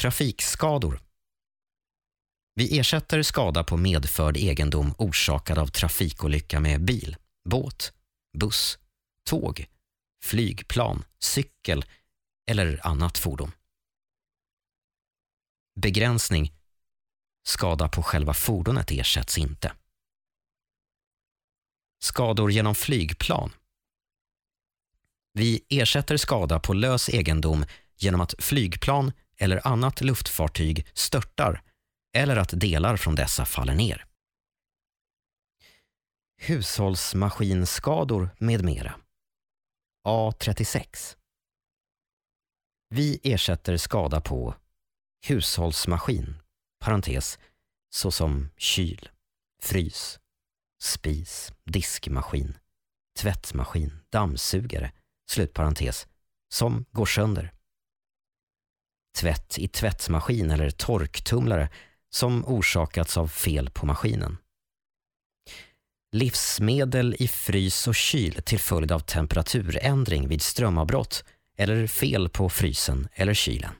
Trafikskador. Vi ersätter skada på medförd egendom orsakad av trafikolycka med bil, båt, buss, tåg, flygplan, cykel eller annat fordon. Begränsning. Skada på själva fordonet ersätts inte. Skador genom flygplan. Vi ersätter skada på lös egendom genom att flygplan eller annat luftfartyg störtar eller att delar från dessa faller ner. Hushållsmaskinskador med mera. A36. Vi ersätter skada på hushållsmaskin, parentes, såsom kyl, frys, spis, diskmaskin, tvättmaskin, dammsugare, slutparentes, som går sönder. Tvätt i tvättmaskin eller torktumlare som orsakats av fel på maskinen. Livsmedel i frys och kyl till följd av temperaturändring vid strömavbrott eller fel på frysen eller kylen.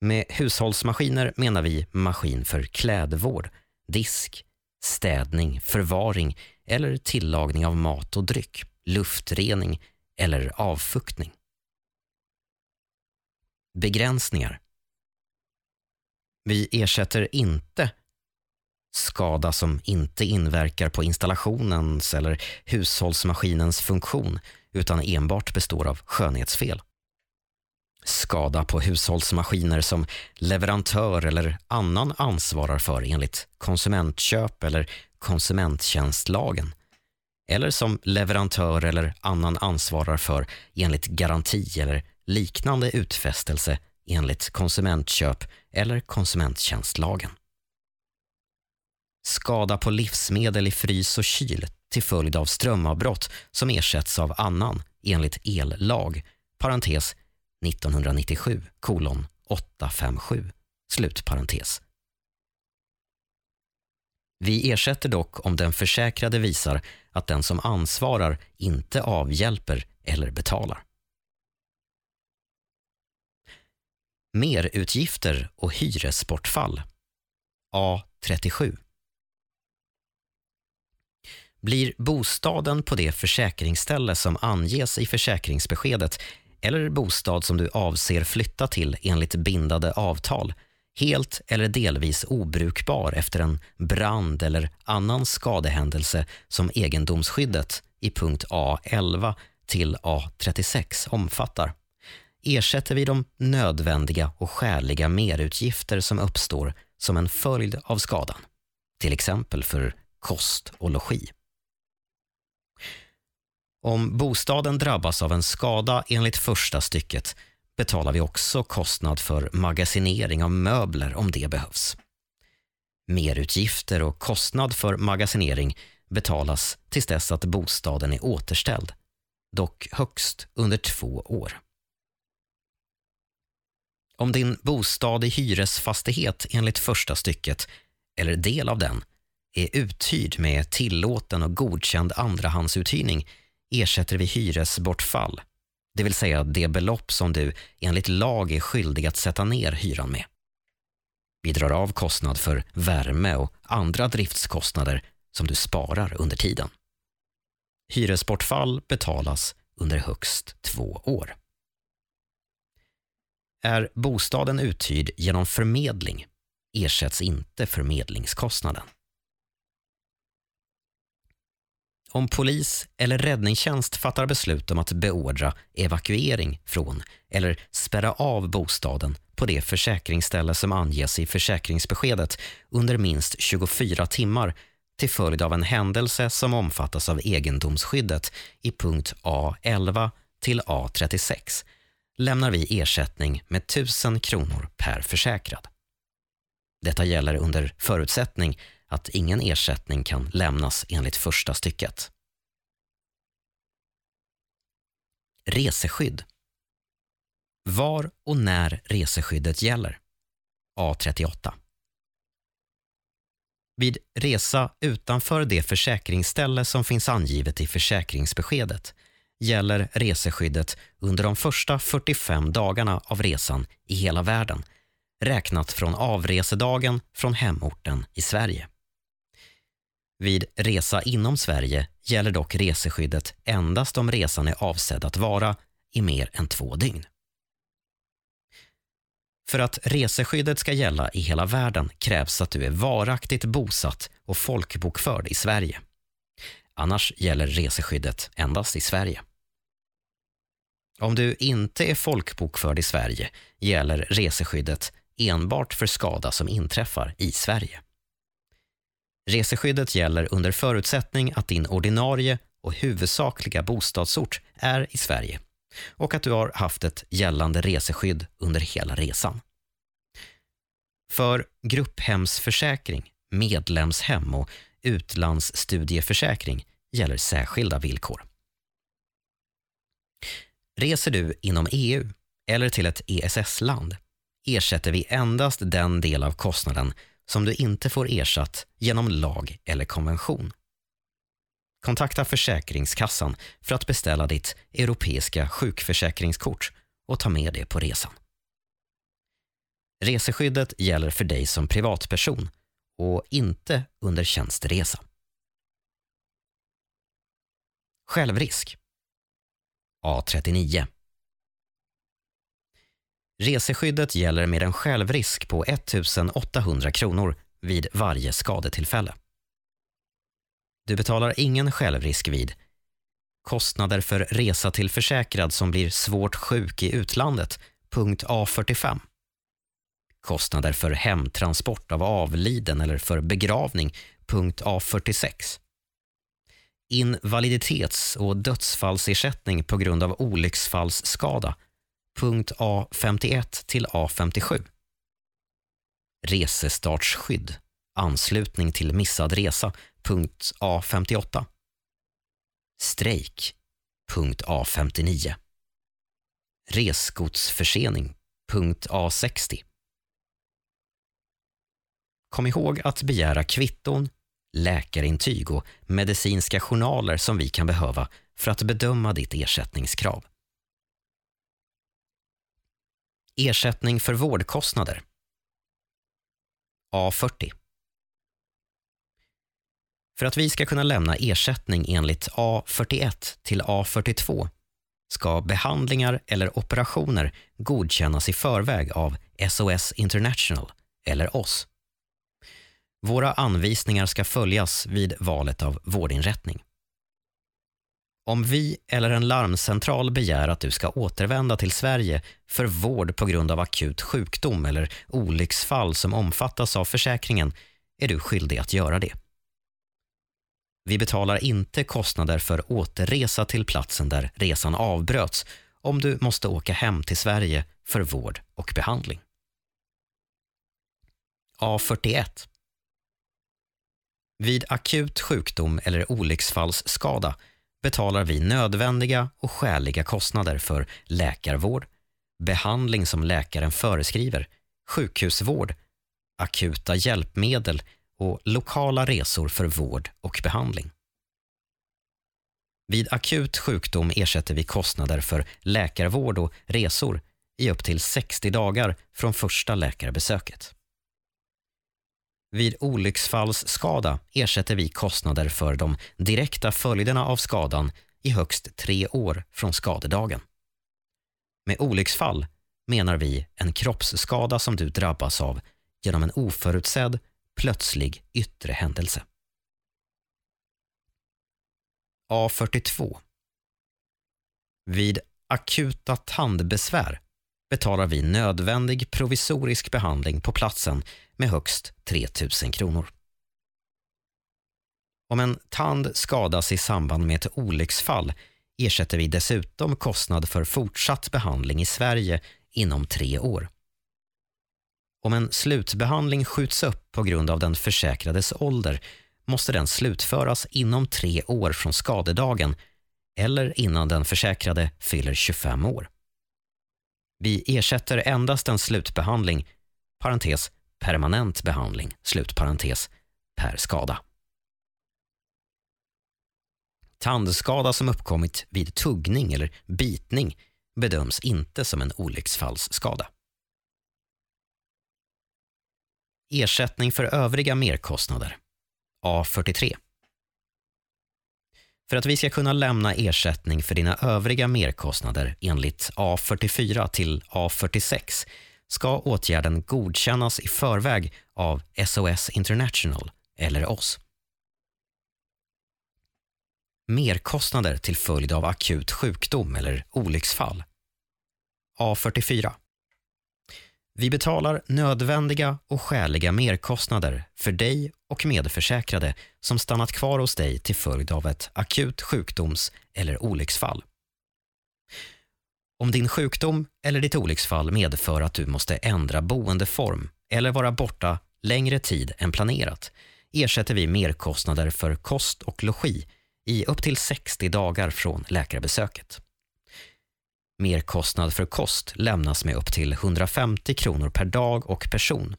Med hushållsmaskiner menar vi maskin för klädvård, disk, städning, förvaring eller tillagning av mat och dryck, luftrening eller avfuktning. Begränsningar. Vi ersätter inte skada som inte inverkar på installationens eller hushållsmaskinens funktion utan enbart består av skönhetsfel. Skada på hushållsmaskiner som leverantör eller annan ansvarar för enligt konsumentköp eller konsumenttjänstlagen. Eller som leverantör eller annan ansvarar för enligt garanti eller liknande utfästelse enligt konsumentköp eller konsumenttjänstlagen. Skada på livsmedel i frys och kyl till följd av strömavbrott som ersätts av annan enligt ellag, parentes 1997 kolon 857, slutparentes. Vi ersätter dock om den försäkrade visar att den som ansvarar inte avhjälper eller betalar. Merutgifter och hyresbortfall A37 blir bostaden på det försäkringsställe som anges i försäkringsbeskedet eller bostad som du avser flytta till enligt bindande avtal helt eller delvis obrukbar efter en brand eller annan skadehändelse som egendomsskyddet i punkt A11 till A36 omfattar ersätter vi de nödvändiga och skäliga merutgifter som uppstår som en följd av skadan, till exempel för kost och logi. Om bostaden drabbas av en skada enligt första stycket betalar vi också kostnad för magasinering av möbler om det behövs. Merutgifter och kostnad för magasinering betalas tills dess att bostaden är återställd, dock högst under två år. Om din bostad i hyresfastighet enligt första stycket, eller del av den, är uthyrd med tillåten och godkänd andrahandsuthyrning ersätter vi hyresbortfall, det vill säga det belopp som du enligt lag är skyldig att sätta ner hyran med. Vi drar av kostnad för värme och andra driftskostnader som du sparar under tiden. Hyresbortfall betalas under högst två år. Är bostaden uthyrd genom förmedling ersätts inte förmedlingskostnaden. Om polis eller räddningstjänst fattar beslut om att beordra evakuering från eller spärra av bostaden på det försäkringsställe som anges i försäkringsbeskedet under minst 24 timmar till följd av en händelse som omfattas av egendomsskyddet i punkt A11 till A36 lämnar vi ersättning med 1000 kronor per försäkrad. Detta gäller under förutsättning att ingen ersättning kan lämnas enligt första stycket. Reseskydd. Var och när reseskyddet gäller. A38. Vid resa utanför det försäkringsställe som finns angivet i försäkringsbeskedet gäller reseskyddet under de första 45 dagarna av resan i hela världen räknat från avresedagen från hemorten i Sverige. Vid resa inom Sverige gäller dock reseskyddet endast om resan är avsedd att vara i mer än två dygn. För att reseskyddet ska gälla i hela världen krävs att du är varaktigt bosatt och folkbokförd i Sverige. Annars gäller reseskyddet endast i Sverige. Om du inte är folkbokförd i Sverige gäller reseskyddet enbart för skada som inträffar i Sverige. Reseskyddet gäller under förutsättning att din ordinarie och huvudsakliga bostadsort är i Sverige och att du har haft ett gällande reseskydd under hela resan. För grupphemsförsäkring, medlemshem och utlandsstudieförsäkring gäller särskilda villkor. Reser du inom EU eller till ett ESS-land ersätter vi endast den del av kostnaden som du inte får ersatt genom lag eller konvention. Kontakta Försäkringskassan för att beställa ditt europeiska sjukförsäkringskort och ta med det på resan. Reseskyddet gäller för dig som privatperson och inte under tjänsteresa. Självrisk A39 Reseskyddet gäller med en självrisk på 1 800 kronor vid varje skadetillfälle. Du betalar ingen självrisk vid kostnader för resa till försäkrad som blir svårt sjuk i utlandet, punkt A45. Kostnader för hemtransport av avliden eller för begravning, punkt A46. Invaliditets och dödsfallsersättning på grund av olycksfallsskada, punkt A51 till A57. Resestartsskydd, anslutning till missad resa, punkt A58. Strejk, punkt A59. Resgodsförsening, punkt A60. Kom ihåg att begära kvitton, läkarintyg och medicinska journaler som vi kan behöva för att bedöma ditt ersättningskrav. Ersättning för vårdkostnader. A40. För att vi ska kunna lämna ersättning enligt A41 till A42 ska behandlingar eller operationer godkännas i förväg av SOS International eller oss. Våra anvisningar ska följas vid valet av vårdinrättning. Om vi eller en larmcentral begär att du ska återvända till Sverige för vård på grund av akut sjukdom eller olycksfall som omfattas av försäkringen är du skyldig att göra det. Vi betalar inte kostnader för återresa till platsen där resan avbröts om du måste åka hem till Sverige för vård och behandling. A41 Vid akut sjukdom eller olycksfallsskada betalar vi nödvändiga och skäliga kostnader för läkarvård, behandling som läkaren föreskriver, sjukhusvård, akuta hjälpmedel och lokala resor för vård och behandling. Vid akut sjukdom ersätter vi kostnader för läkarvård och resor i upp till 60 dagar från första läkarbesöket. Vid olycksfallsskada ersätter vi kostnader för de direkta följderna av skadan i högst tre år från skadedagen. Med olycksfall menar vi en kroppsskada som du drabbas av genom en oförutsedd, plötslig yttre händelse. A42 Vid akuta tandbesvär betalar vi nödvändig provisorisk behandling på platsen med högst 3 000 kronor. Om en tand skadas i samband med ett olycksfall ersätter vi dessutom kostnad för fortsatt behandling i Sverige inom tre år. Om en slutbehandling skjuts upp på grund av den försäkrades ålder måste den slutföras inom tre år från skadedagen eller innan den försäkrade fyller 25 år. Vi ersätter endast en slutbehandling, parentes, permanent behandling, slutparentes, per skada. Tandskada som uppkommit vid tuggning eller bitning bedöms inte som en olycksfallsskada. Ersättning för övriga merkostnader, A43. För att vi ska kunna lämna ersättning för dina övriga merkostnader enligt A44 till A46 ska åtgärden godkännas i förväg av SOS International eller oss. Merkostnader till följd av akut sjukdom eller olycksfall. A44. Vi betalar nödvändiga och skäliga merkostnader för dig och medförsäkrade som stannat kvar hos dig till följd av ett akut sjukdoms eller olycksfall. Om din sjukdom eller ditt olycksfall medför att du måste ändra boendeform eller vara borta längre tid än planerat ersätter vi merkostnader för kost och logi i upp till 60 dagar från läkarbesöket. Merkostnad för kost lämnas med upp till 150 kronor per dag och person.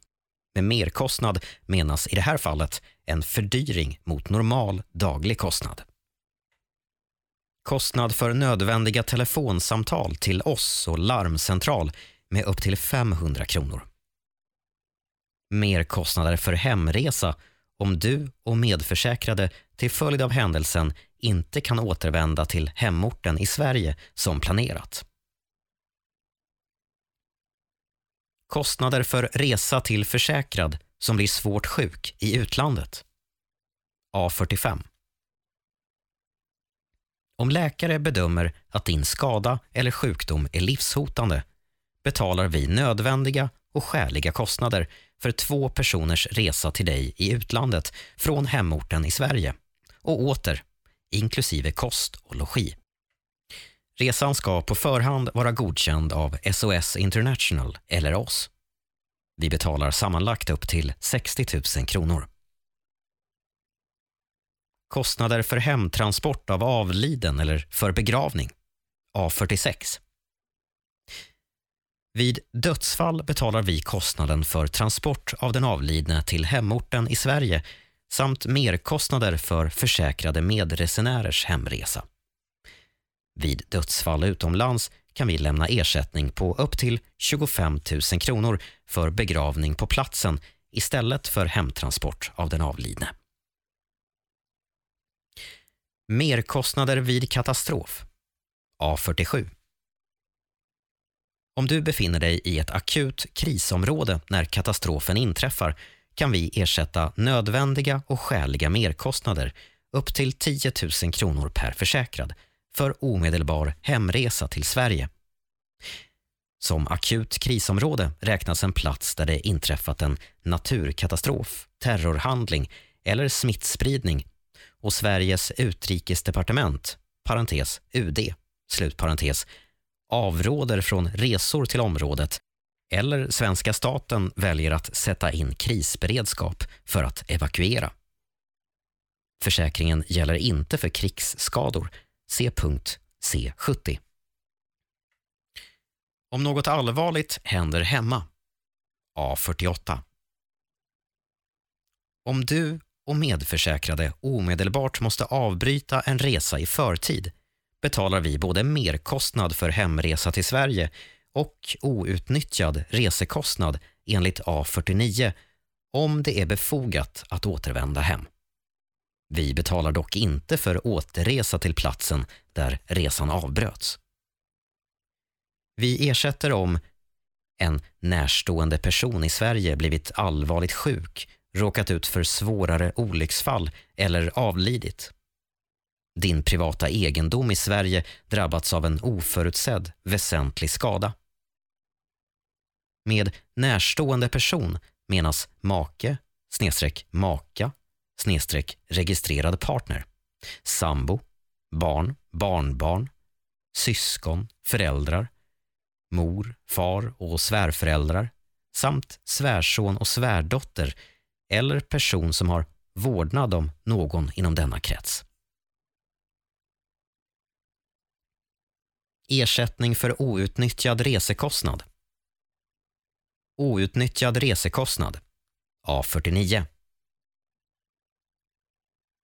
Med merkostnad menas i det här fallet en fördyring mot normal daglig kostnad. Kostnad för nödvändiga telefonsamtal till oss och larmcentral med upp till 500 kronor. Merkostnader för hemresa om du och medförsäkrade till följd av händelsen inte kan återvända till hemorten i Sverige som planerat. Kostnader för resa till försäkrad som blir svårt sjuk i utlandet. A45. Om läkare bedömer att din skada eller sjukdom är livshotande betalar vi nödvändiga och skäliga kostnader för två personers resa till dig i utlandet från hemorten i Sverige och åter, inklusive kost och logi. Resan ska på förhand vara godkänd av SOS International eller oss. Vi betalar sammanlagt upp till 60 000 kronor. Kostnader för hemtransport av avliden eller för begravning. A46. Vid dödsfall betalar vi kostnaden för transport av den avlidne till hemorten i Sverige samt merkostnader för försäkrade medresenärers hemresa. Vid dödsfall utomlands kan vi lämna ersättning på upp till 25 000 kronor för begravning på platsen istället för hemtransport av den avlidne. Merkostnader vid katastrof A47 Om du befinner dig i ett akut krisområde när katastrofen inträffar kan vi ersätta nödvändiga och skäliga merkostnader upp till 10 000 kronor per försäkrad för omedelbar hemresa till Sverige. Som akut krisområde räknas en plats där det inträffat en naturkatastrof, terrorhandling eller smittspridning och Sveriges utrikesdepartement, parentes UD, slutparentes, avråder från resor till området eller svenska staten väljer att sätta in krisberedskap för att evakuera. Försäkringen gäller inte för krigsskador C. C70. Om något allvarligt händer hemma. A48. Om du och medförsäkrade omedelbart måste avbryta en resa i förtid betalar vi både merkostnad för hemresa till Sverige och outnyttjad resekostnad enligt A49 om det är befogat att återvända hem. Vi betalar dock inte för återresa till platsen där resan avbröts. Vi ersätter om en närstående person i Sverige blivit allvarligt sjuk, råkat ut för svårare olycksfall eller avlidit. Din privata egendom i Sverige drabbats av en oförutsedd väsentlig skada. Med närstående person menas make, snedstreck maka, registrerad partner, sambo, barn, barnbarn, syskon, föräldrar, mor, far och svärföräldrar samt svärson och svärdotter eller person som har vårdnad om någon inom denna krets. Ersättning för outnyttjad resekostnad. Outnyttjad resekostnad A49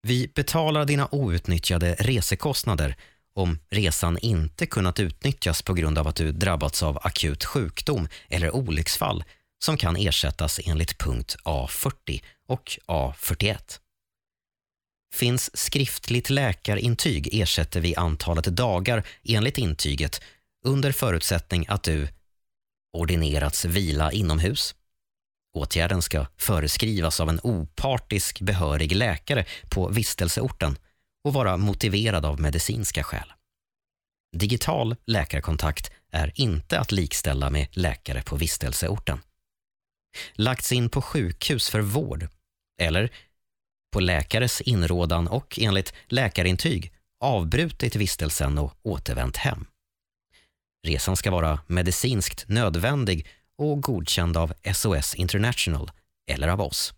vi betalar dina outnyttjade resekostnader om resan inte kunnat utnyttjas på grund av att du drabbats av akut sjukdom eller olycksfall som kan ersättas enligt punkt A40 och A41. Finns skriftligt läkarintyg ersätter vi antalet dagar enligt intyget under förutsättning att du ordinerats vila inomhus, Åtgärden ska föreskrivas av en opartisk behörig läkare på vistelseorten och vara motiverad av medicinska skäl. Digital läkarkontakt är inte att likställa med läkare på vistelseorten. Lagts in på sjukhus för vård eller på läkares inrådan och enligt läkarintyg avbrutit vistelsen och återvänt hem. Resan ska vara medicinskt nödvändig och godkänd av SOS International eller av oss.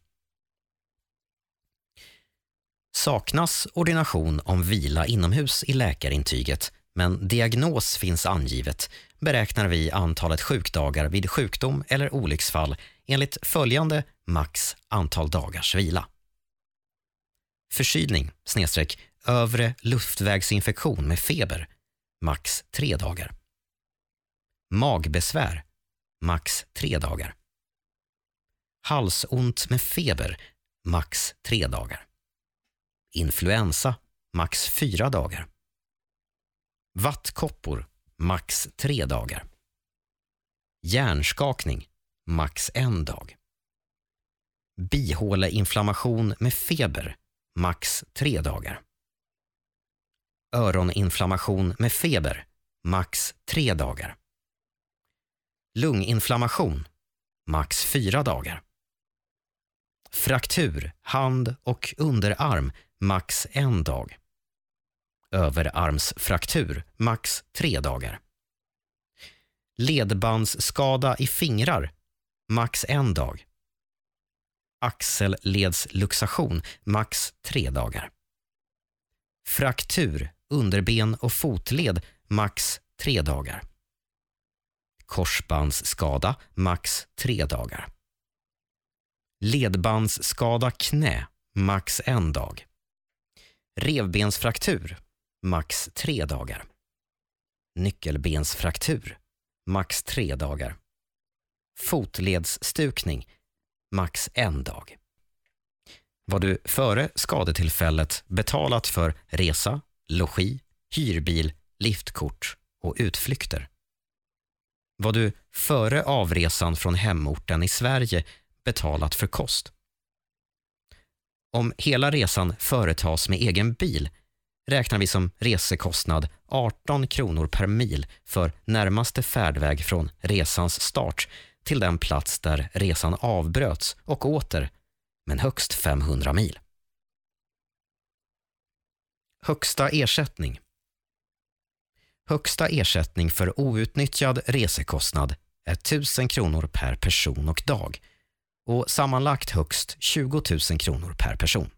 Saknas ordination om vila inomhus i läkarintyget men diagnos finns angivet beräknar vi antalet sjukdagar vid sjukdom eller olycksfall enligt följande max antal dagars vila. Förkylning snedstreck övre luftvägsinfektion med feber max tre dagar. Magbesvär max tre dagar. Halsont med feber max tre dagar. Influensa max fyra dagar. Vattkoppor max tre dagar. Hjärnskakning max en dag. Bihåleinflammation med feber max tre dagar. Öroninflammation med feber max tre dagar. Lunginflammation max fyra dagar. Fraktur, hand och underarm max en dag. Överarmsfraktur max tre dagar. Ledbandsskada i fingrar max en dag. Axelledsluxation max tre dagar. Fraktur, underben och fotled max tre dagar. Korsbandsskada max tre dagar. Ledbandsskada knä max en dag. Revbensfraktur max tre dagar. Nyckelbensfraktur max tre dagar. Fotledsstukning max en dag. Vad du före skadetillfället betalat för resa, logi, hyrbil, liftkort och utflykter. Vad du före avresan från hemorten i Sverige betalat för kost. Om hela resan företas med egen bil räknar vi som resekostnad 18 kronor per mil för närmaste färdväg från resans start till den plats där resan avbröts och åter, men högst 500 mil. Högsta ersättning Högsta ersättning för outnyttjad resekostnad är 1000 kronor per person och dag och sammanlagt högst 20 000 kronor per person.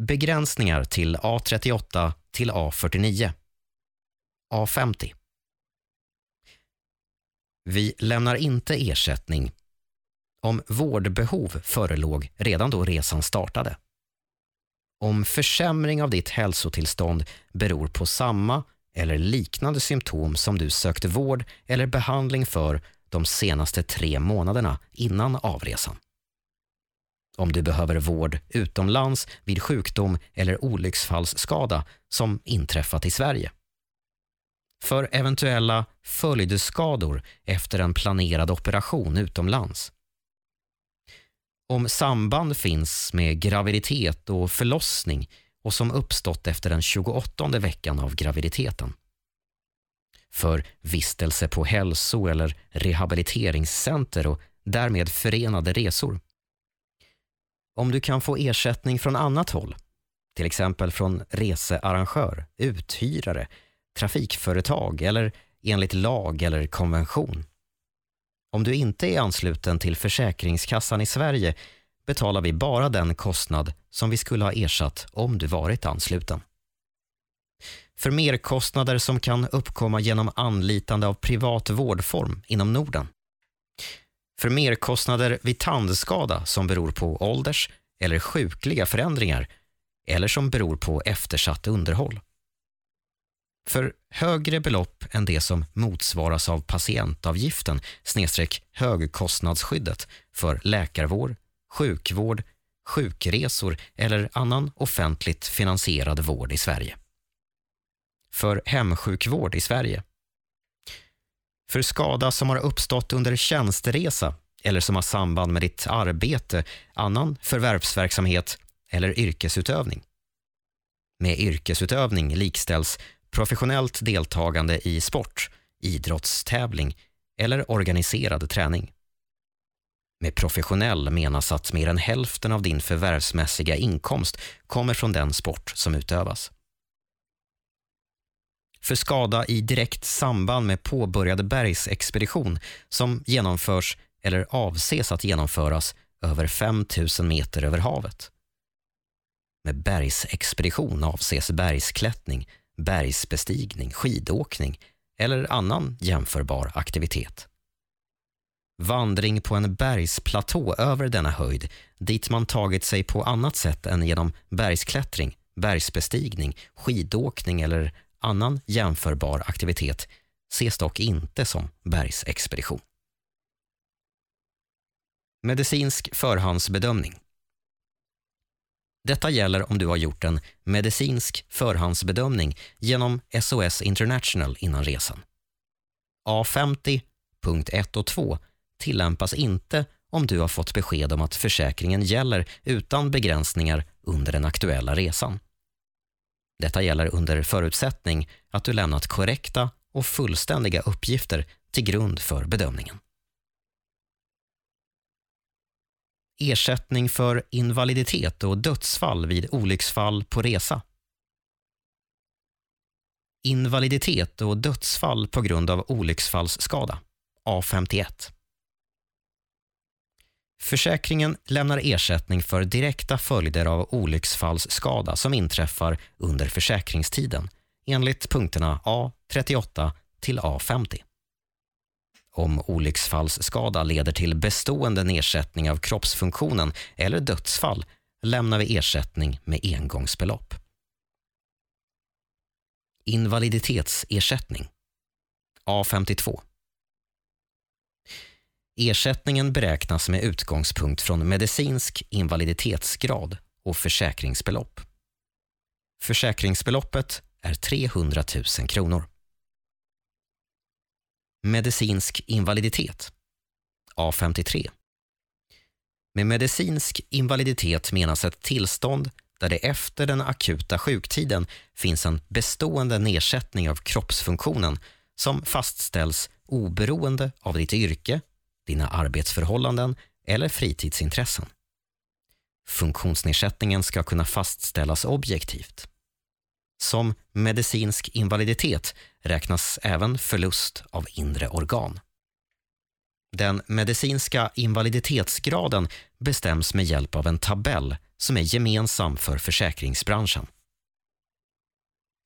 Begränsningar till A38 till A49. A50. Vi lämnar inte ersättning om vårdbehov förelåg redan då resan startade. Om försämring av ditt hälsotillstånd beror på samma eller liknande symptom som du sökte vård eller behandling för de senaste tre månaderna innan avresan. Om du behöver vård utomlands vid sjukdom eller olycksfallsskada som inträffat i Sverige. För eventuella följdskador efter en planerad operation utomlands. Om samband finns med graviditet och förlossning och som uppstått efter den 28 veckan av graviditeten för vistelse på hälso eller rehabiliteringscenter och därmed förenade resor. Om du kan få ersättning från annat håll, till exempel från researrangör, uthyrare, trafikföretag eller enligt lag eller konvention. Om du inte är ansluten till Försäkringskassan i Sverige betalar vi bara den kostnad som vi skulle ha ersatt om du varit ansluten för merkostnader som kan uppkomma genom anlitande av privat vårdform inom Norden. För merkostnader vid tandskada som beror på ålders eller sjukliga förändringar eller som beror på eftersatt underhåll. För högre belopp än det som motsvaras av patientavgiften snedstreck högkostnadsskyddet för läkarvård, sjukvård, sjukresor eller annan offentligt finansierad vård i Sverige för hemsjukvård i Sverige. För skada som har uppstått under tjänsteresa eller som har samband med ditt arbete, annan förvärvsverksamhet eller yrkesutövning. Med yrkesutövning likställs professionellt deltagande i sport, idrottstävling eller organiserad träning. Med professionell menas att mer än hälften av din förvärvsmässiga inkomst kommer från den sport som utövas. för skada i direkt samband med påbörjad bergsexpedition som genomförs eller avses att genomföras över 5000 meter över havet. Med bergsexpedition avses bergsklättring, bergsbestigning, skidåkning eller annan jämförbar aktivitet. Vandring på en bergsplatå över denna höjd dit man tagit sig på annat sätt än genom bergsklättring, bergsbestigning, skidåkning eller annan jämförbar aktivitet ses dock inte som bergsexpedition. Medicinsk förhandsbedömning. Detta gäller om du har gjort en medicinsk förhandsbedömning genom SOS International innan resan. A50.1 och 2 tillämpas inte om du har fått besked om att försäkringen gäller utan begränsningar under den aktuella resan. Detta gäller under förutsättning att du lämnat korrekta och fullständiga uppgifter till grund för bedömningen. Ersättning för invaliditet och dödsfall vid olycksfall på resa. Invaliditet och dödsfall på grund av olycksfallsskada. A51. Försäkringen lämnar ersättning för direkta följder av olycksfallsskada som inträffar under försäkringstiden enligt punkterna A38 till A50. Om olycksfallsskada leder till bestående nedsättning av kroppsfunktionen eller dödsfall lämnar vi ersättning med engångsbelopp. Invaliditetsersättning A52 Ersättningen beräknas med utgångspunkt från medicinsk invaliditetsgrad och försäkringsbelopp. Försäkringsbeloppet är 300 000 kronor. Medicinsk invaliditet A53 Med medicinsk invaliditet menas ett tillstånd där det efter den akuta sjuktiden finns en bestående nedsättning av kroppsfunktionen som fastställs oberoende av ditt yrke dina arbetsförhållanden eller fritidsintressen. Funktionsnedsättningen ska kunna fastställas objektivt. Som medicinsk invaliditet räknas även förlust av inre organ. Den medicinska invaliditetsgraden bestäms med hjälp av en tabell som är gemensam för försäkringsbranschen.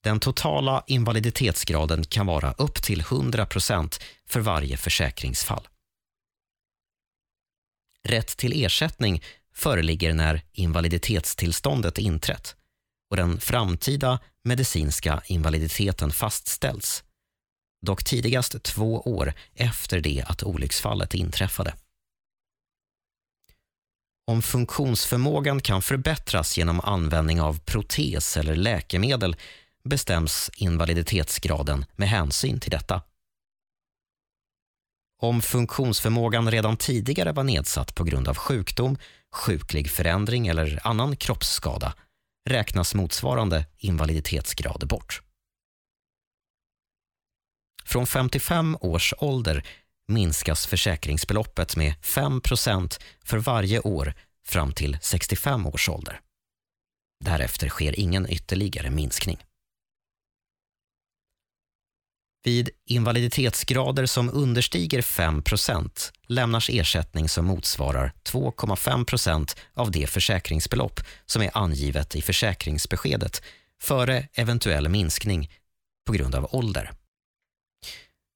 Den totala invaliditetsgraden kan vara upp till 100% för varje försäkringsfall. Rätt till ersättning föreligger när invaliditetstillståndet inträtt och den framtida medicinska invaliditeten fastställs. Dock tidigast två år efter det att olycksfallet inträffade. Om funktionsförmågan kan förbättras genom användning av protes eller läkemedel bestäms invaliditetsgraden med hänsyn till detta. Om funktionsförmågan redan tidigare var nedsatt på grund av sjukdom, sjuklig förändring eller annan kroppsskada räknas motsvarande invaliditetsgrad bort. Från 55 års ålder minskas försäkringsbeloppet med 5% för varje år fram till 65 års ålder. Därefter sker ingen ytterligare minskning. Vid invaliditetsgrader som understiger 5% lämnas ersättning som motsvarar 2,5% av det försäkringsbelopp som är angivet i försäkringsbeskedet före eventuell minskning på grund av ålder.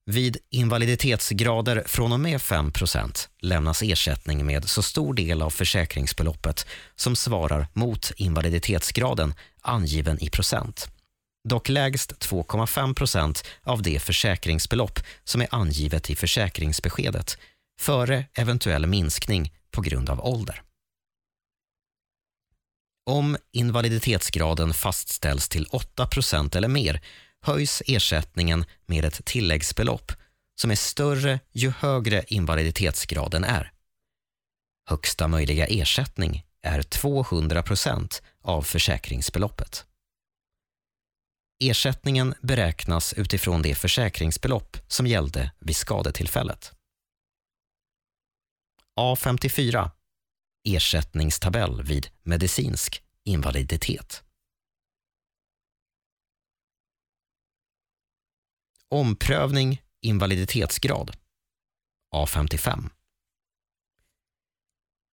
Vid invaliditetsgrader från och med 5% lämnas ersättning med så stor del av försäkringsbeloppet som svarar mot invaliditetsgraden angiven i procent dock lägst 2,5 procent av det försäkringsbelopp som är angivet i försäkringsbeskedet före eventuell minskning på grund av ålder. Om invaliditetsgraden fastställs till 8 procent eller mer höjs ersättningen med ett tilläggsbelopp som är större ju högre invaliditetsgraden är. Högsta möjliga ersättning är 200 procent av försäkringsbeloppet. Ersättningen beräknas utifrån det försäkringsbelopp som gällde vid skadetillfället. A54 Ersättningstabell vid medicinsk invaliditet. Omprövning invaliditetsgrad A55.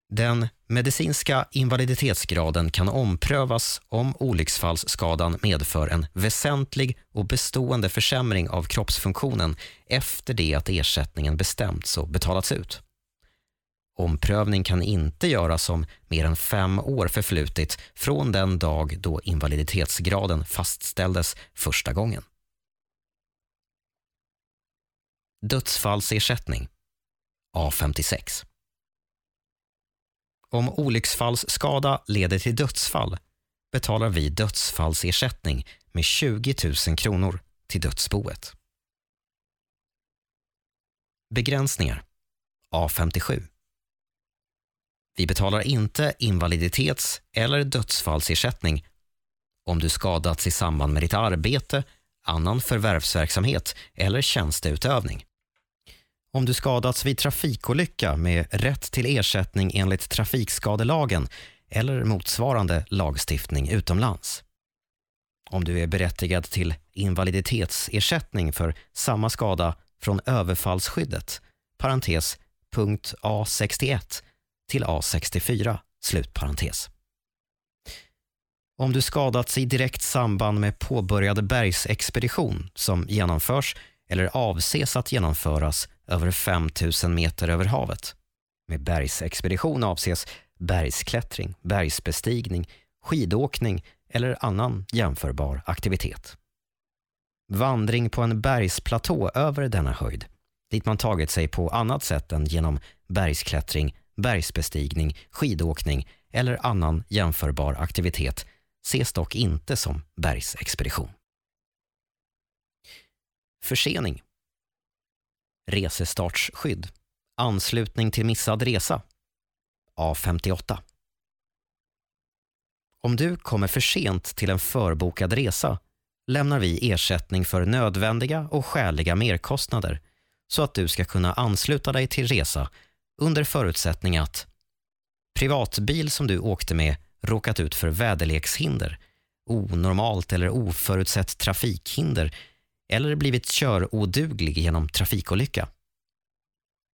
Den medicinska invaliditetsgraden kan omprövas om olycksfallsskadan medför en väsentlig och bestående försämring av kroppsfunktionen efter det att ersättningen bestämts och betalats ut. Omprövning kan inte göras om mer än fem år förflutit från den dag då invaliditetsgraden fastställdes första gången. Dödsfallsersättning A56 om olycksfallsskada leder till dödsfall betalar vi dödsfallsersättning med 20 000 kronor till dödsboet. Begränsningar A57 Vi betalar inte invaliditets eller dödsfallsersättning om du skadats i samband med ditt arbete, annan förvärvsverksamhet eller tjänsteutövning. Om du skadats vid trafikolycka med rätt till ersättning enligt trafikskadelagen eller motsvarande lagstiftning utomlands. Om du är berättigad till invaliditetsersättning för samma skada från överfallsskyddet, parentes punkt A61 till A64, slutparentes. Om du skadats i direkt samband med påbörjad bergsexpedition som genomförs eller avses att genomföras över 5000 meter över havet. Med bergsexpedition avses bergsklättring, bergsbestigning, skidåkning eller annan jämförbar aktivitet. Vandring på en bergsplatå över denna höjd, dit man tagit sig på annat sätt än genom bergsklättring, bergsbestigning, skidåkning eller annan jämförbar aktivitet ses dock inte som bergsexpedition. Försening Resestartsskydd. Anslutning till missad resa. A58 Om du kommer för sent till en förbokad resa lämnar vi ersättning för nödvändiga och skäliga merkostnader så att du ska kunna ansluta dig till resa under förutsättning att privatbil som du åkte med råkat ut för väderlekshinder, onormalt eller oförutsett trafikhinder eller blivit köroduglig genom trafikolycka.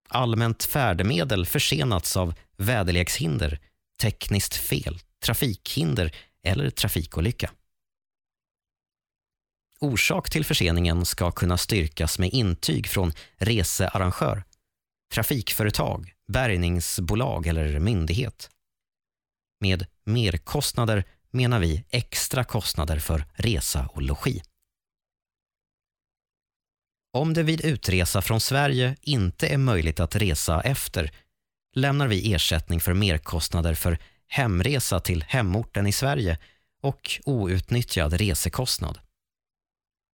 Allmänt färdmedel försenats av väderlekshinder, tekniskt fel, trafikhinder eller trafikolycka. Orsak till förseningen ska kunna styrkas med intyg från researrangör, trafikföretag, bärgningsbolag eller myndighet. Med merkostnader menar vi extra kostnader för resa och logi. Om det vid utresa från Sverige inte är möjligt att resa efter lämnar vi ersättning för merkostnader för hemresa till hemorten i Sverige och outnyttjad resekostnad.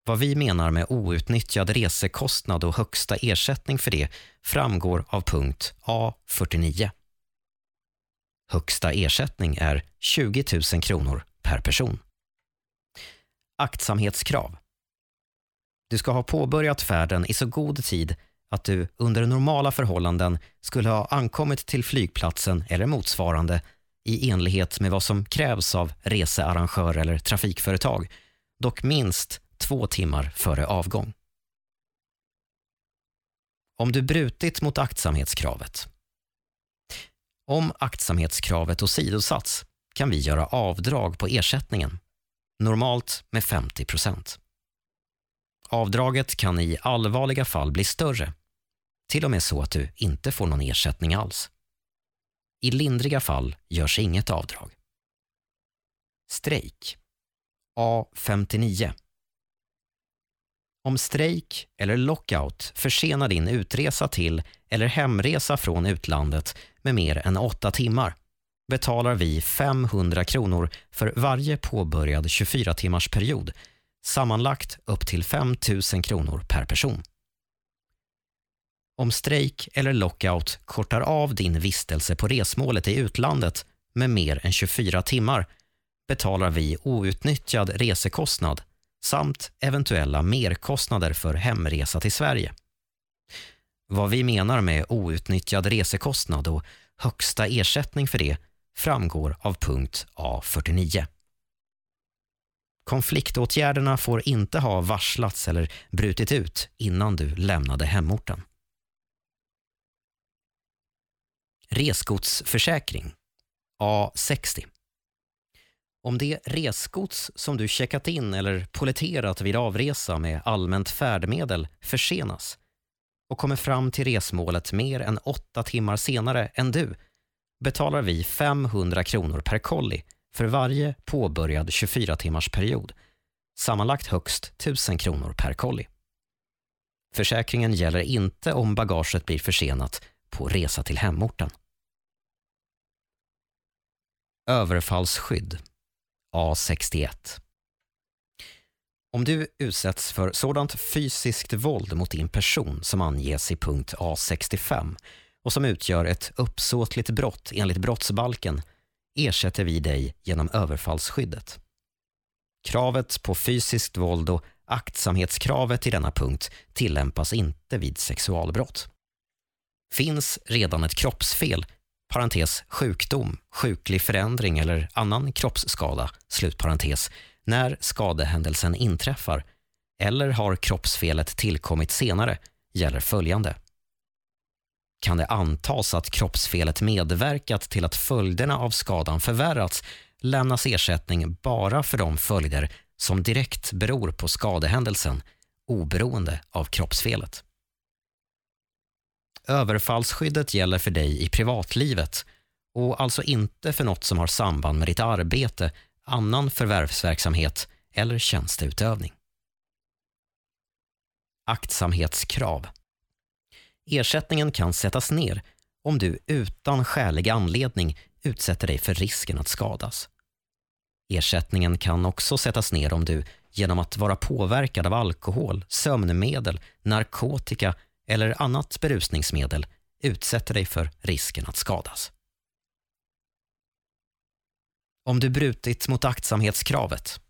Vad vi menar med outnyttjad resekostnad och högsta ersättning för det framgår av punkt A49. Högsta ersättning är 20 000 kronor per person. Aktsamhetskrav du ska ha påbörjat färden i så god tid att du under normala förhållanden skulle ha ankommit till flygplatsen eller motsvarande i enlighet med vad som krävs av researrangör eller trafikföretag, dock minst två timmar före avgång. Om du brutit mot aktsamhetskravet. Om aktsamhetskravet åsidosatts kan vi göra avdrag på ersättningen, normalt med 50 procent. Avdraget kan i allvarliga fall bli större, till och med så att du inte får någon ersättning alls. I lindriga fall görs inget avdrag. Strejk A59 Om strejk eller lockout försenar din utresa till eller hemresa från utlandet med mer än åtta timmar betalar vi 500 kronor för varje påbörjad 24 timmars period sammanlagt upp till 5 000 kronor per person. Om strejk eller lockout kortar av din vistelse på resmålet i utlandet med mer än 24 timmar betalar vi outnyttjad resekostnad samt eventuella merkostnader för hemresa till Sverige. Vad vi menar med outnyttjad resekostnad och högsta ersättning för det framgår av punkt A49. Konfliktåtgärderna får inte ha varslats eller brutit ut innan du lämnade hemorten. Resgodsförsäkring A60 Om det resgods som du checkat in eller polletterat vid avresa med allmänt färdmedel försenas och kommer fram till resmålet mer än åtta timmar senare än du betalar vi 500 kronor per kolli för varje påbörjad 24 timmars period. Sammanlagt högst 1000 kronor per kolli. Försäkringen gäller inte om bagaget blir försenat på resa till hemorten. Överfallsskydd A61 Om du utsätts för sådant fysiskt våld mot din person som anges i punkt A65 och som utgör ett uppsåtligt brott enligt brottsbalken ersätter vi dig genom överfallsskyddet. Kravet på fysiskt våld och aktsamhetskravet i denna punkt tillämpas inte vid sexualbrott. Finns redan ett kroppsfel, parentes sjukdom, sjuklig förändring eller annan kroppsskada, slutparentes, när skadehändelsen inträffar eller har kroppsfelet tillkommit senare gäller följande kan det antas att kroppsfelet medverkat till att följderna av skadan förvärrats lämnas ersättning bara för de följder som direkt beror på skadehändelsen oberoende av kroppsfelet. Överfallsskyddet gäller för dig i privatlivet och alltså inte för något som har samband med ditt arbete, annan förvärvsverksamhet eller tjänsteutövning. Aktsamhetskrav Ersättningen kan sättas ner om du utan skälig anledning utsätter dig för risken att skadas. Ersättningen kan också sättas ner om du genom att vara påverkad av alkohol, sömnmedel, narkotika eller annat berusningsmedel utsätter dig för risken att skadas. Om du brutit mot aktsamhetskravet.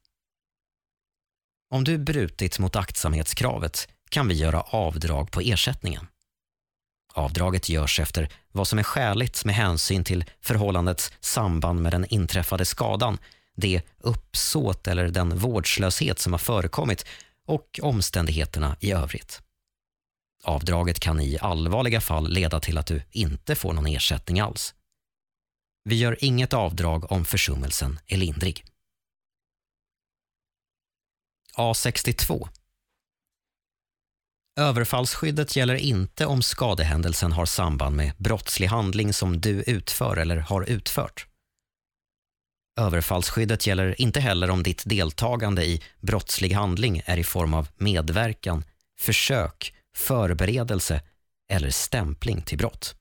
Om du brutit mot aktsamhetskravet kan vi göra avdrag på ersättningen. Avdraget görs efter vad som är skäligt med hänsyn till förhållandets samband med den inträffade skadan, det uppsåt eller den vårdslöshet som har förekommit och omständigheterna i övrigt. Avdraget kan i allvarliga fall leda till att du inte får någon ersättning alls. Vi gör inget avdrag om försummelsen är lindrig. A62 Överfallsskyddet gäller inte om skadehändelsen har samband med brottslig handling som du utför eller har utfört. Överfallsskyddet gäller inte heller om ditt deltagande i brottslig handling är i form av medverkan, försök, förberedelse eller stämpling till brott.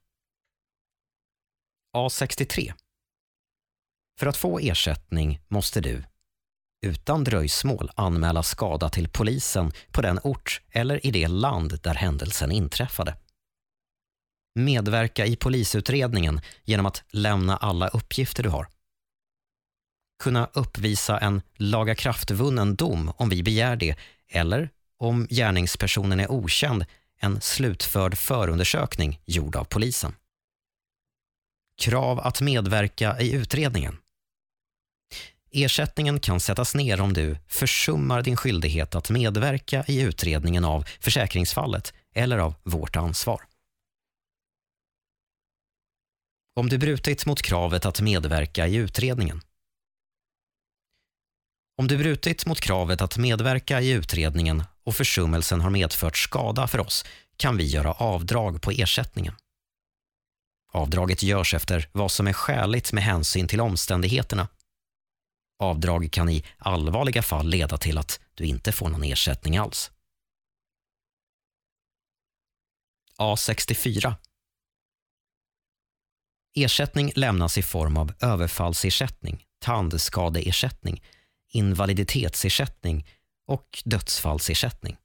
A63 För att få ersättning måste du utan dröjsmål anmäla skada till polisen på den ort eller i det land där händelsen inträffade. Medverka i polisutredningen genom att lämna alla uppgifter du har. Kunna uppvisa en lagakraftvunnen dom om vi begär det eller, om gärningspersonen är okänd, en slutförd förundersökning gjord av polisen. Krav att medverka i utredningen. Ersättningen kan sättas ner om du försummar din skyldighet att medverka i utredningen av försäkringsfallet eller av vårt ansvar. Om du brutit mot kravet att medverka i utredningen. Om du brutit mot kravet att medverka i utredningen och försummelsen har medfört skada för oss kan vi göra avdrag på ersättningen. Avdraget görs efter vad som är skäligt med hänsyn till omständigheterna Avdrag kan i allvarliga fall leda till att du inte får någon ersättning alls. A64 Ersättning lämnas i form av överfallsersättning, tandskadeersättning, invaliditetsersättning och dödsfallsersättning.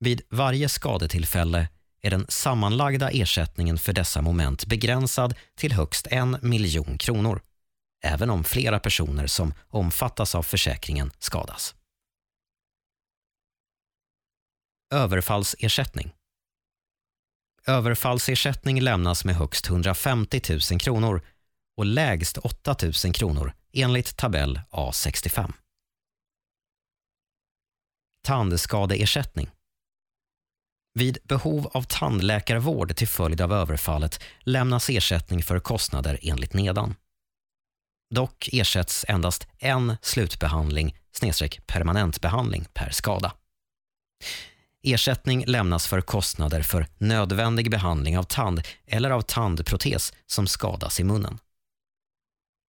Vid varje skadetillfälle är den sammanlagda ersättningen för dessa moment begränsad till högst en miljon kronor även om flera personer som omfattas av försäkringen skadas. Överfallsersättning Överfallsersättning lämnas med högst 150 000 kronor och lägst 8 000 kronor enligt tabell A65. Tandskadeersättning. Vid behov av tandläkarvård till följd av överfallet lämnas ersättning för kostnader enligt nedan. Dock ersätts endast en slutbehandling snedstreck permanentbehandling per skada. Ersättning lämnas för kostnader för nödvändig behandling av tand eller av tandprotes som skadas i munnen.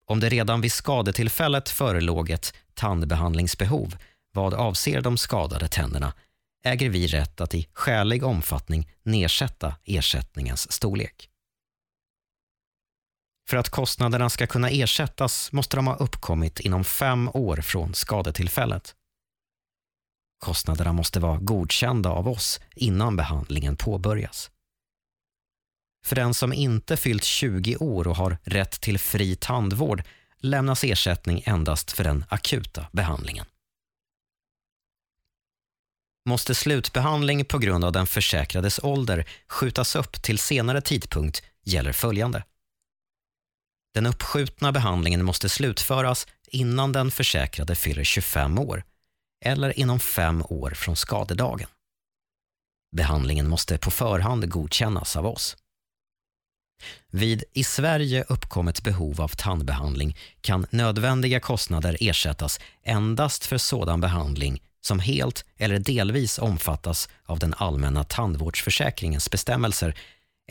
Om det redan vid skadetillfället förelåg ett tandbehandlingsbehov vad avser de skadade tänderna äger vi rätt att i skälig omfattning nedsätta ersättningens storlek. För att kostnaderna ska kunna ersättas måste de ha uppkommit inom fem år från skadetillfället. Kostnaderna måste vara godkända av oss innan behandlingen påbörjas. För den som inte fyllt 20 år och har rätt till fri tandvård lämnas ersättning endast för den akuta behandlingen. Måste slutbehandling på grund av den försäkrades ålder skjutas upp till senare tidpunkt gäller följande. Den uppskjutna behandlingen måste slutföras innan den försäkrade fyller 25 år eller inom fem år från skadedagen. Behandlingen måste på förhand godkännas av oss. Vid i Sverige uppkommet behov av tandbehandling kan nödvändiga kostnader ersättas endast för sådan behandling som helt eller delvis omfattas av den allmänna tandvårdsförsäkringens bestämmelser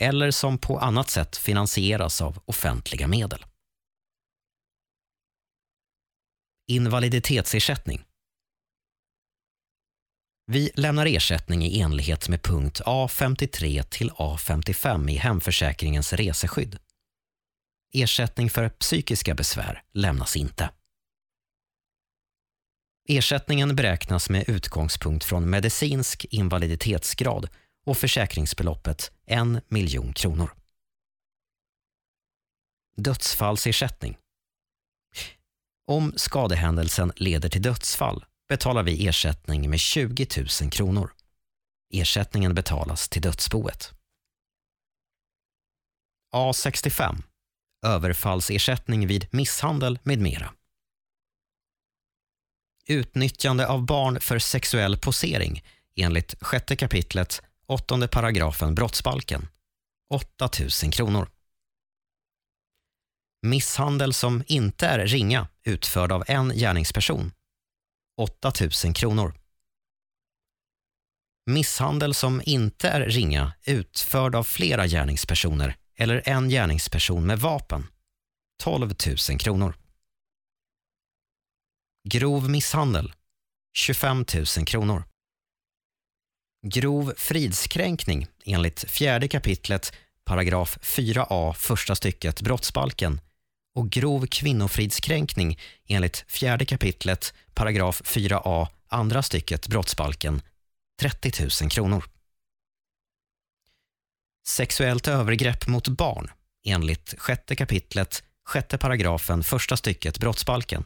eller som på annat sätt finansieras av offentliga medel. Invaliditetsersättning vi lämnar ersättning i enlighet med punkt A53 till A55 i hemförsäkringens reseskydd. Ersättning för psykiska besvär lämnas inte. Ersättningen beräknas med utgångspunkt från medicinsk invaliditetsgrad och försäkringsbeloppet 1 miljon kronor. Dödsfallsersättning. Om skadehändelsen leder till dödsfall betalar vi ersättning med 20 000 kronor. Ersättningen betalas till dödsboet. A65 Överfallsersättning vid misshandel med mera. Utnyttjande av barn för sexuell posering enligt 6 kapitlet 8 paragrafen brottsbalken 8 000 kronor. Misshandel som inte är ringa utförd av en gärningsperson 8 000 kronor. Misshandel som inte är ringa utförd av flera gärningspersoner eller en gärningsperson med vapen 12 000 kronor. Grov misshandel 25 000 kronor. Grov fridskränkning enligt fjärde kapitlet paragraf 4a första stycket brottsbalken. Och grov kvinnofridskränkning enligt fjärde kapitlet paragraf 4a andra stycket brottsbalken. 30 000 kronor. Sexuellt övergrepp mot barn enligt sjätte kapitlet sjätte paragrafen första stycket brottsbalken.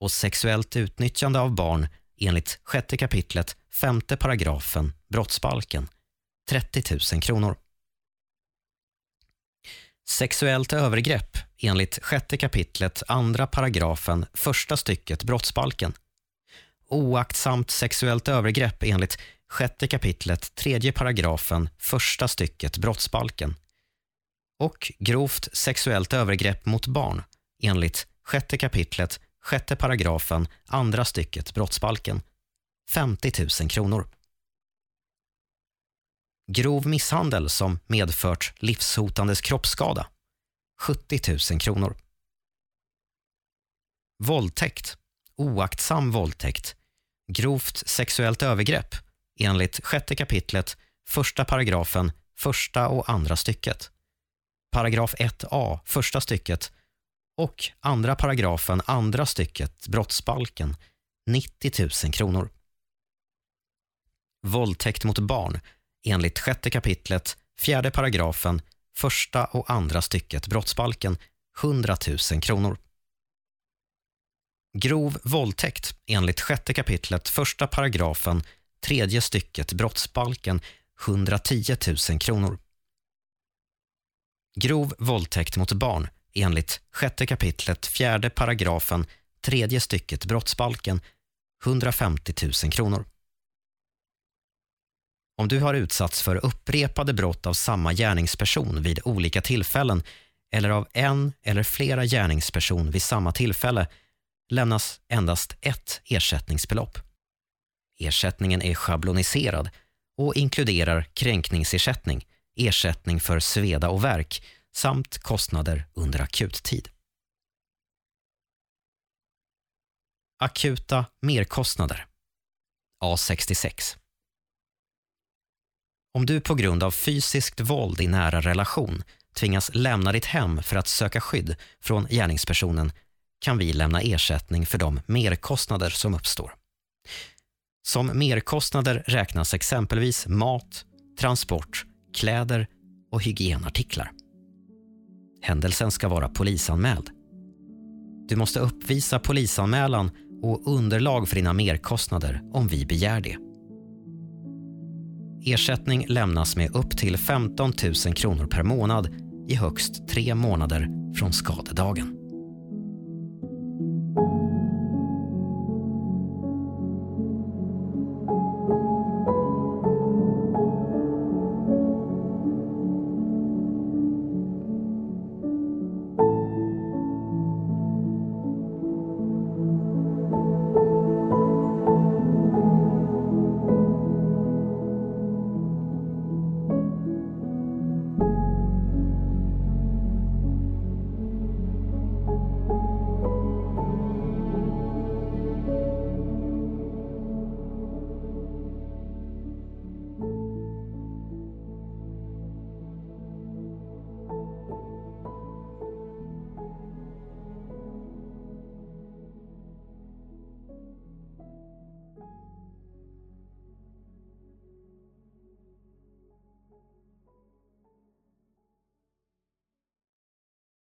Och sexuellt utnyttjande av barn enligt sjätte kapitlet femte paragrafen brottsbalken 30 000 kronor. Sexuellt övergrepp enligt sjätte kapitlet andra paragrafen första stycket brottsbalken. Oaktsamt sexuellt övergrepp enligt sjätte kapitlet tredje paragrafen första stycket brottsbalken. Och grovt sexuellt övergrepp mot barn enligt sjätte kapitlet sjätte paragrafen andra stycket brottsbalken. 50 000 kronor. Grov misshandel som medfört livshotandes kroppsskada 70 000 kronor. Våldtäkt, oaktsam våldtäkt, grovt sexuellt övergrepp enligt sjätte kapitlet första paragrafen första och andra stycket. Paragraf 1a första stycket och andra paragrafen andra stycket brottsbalken 90 000 kronor. Våldtäkt mot barn enligt sjätte kapitlet fjärde paragrafen första och andra stycket brottsbalken 100 000 kronor. Grov våldtäkt enligt sjätte kapitlet första paragrafen tredje stycket brottsbalken 110 000 kronor. Grov våldtäkt mot barn enligt sjätte kapitlet fjärde paragrafen tredje stycket brottsbalken 150 000 kronor. Om du har utsatts för upprepade brott av samma gärningsperson vid olika tillfällen eller av en eller flera gärningsperson vid samma tillfälle lämnas endast ett ersättningsbelopp. Ersättningen är schabloniserad och inkluderar kränkningsersättning, ersättning för sveda och värk samt kostnader under akuttid. Akuta merkostnader A66 Om du på grund av fysiskt våld i nära relation tvingas lämna ditt hem för att söka skydd från gärningspersonen kan vi lämna ersättning för de merkostnader som uppstår. Som merkostnader räknas exempelvis mat, transport, kläder och hygienartiklar. Händelsen ska vara polisanmäld. Du måste uppvisa polisanmälan och underlag för dina merkostnader om vi begär det. Ersättning lämnas med upp till 15 000 kronor per månad i högst tre månader från skadedagen.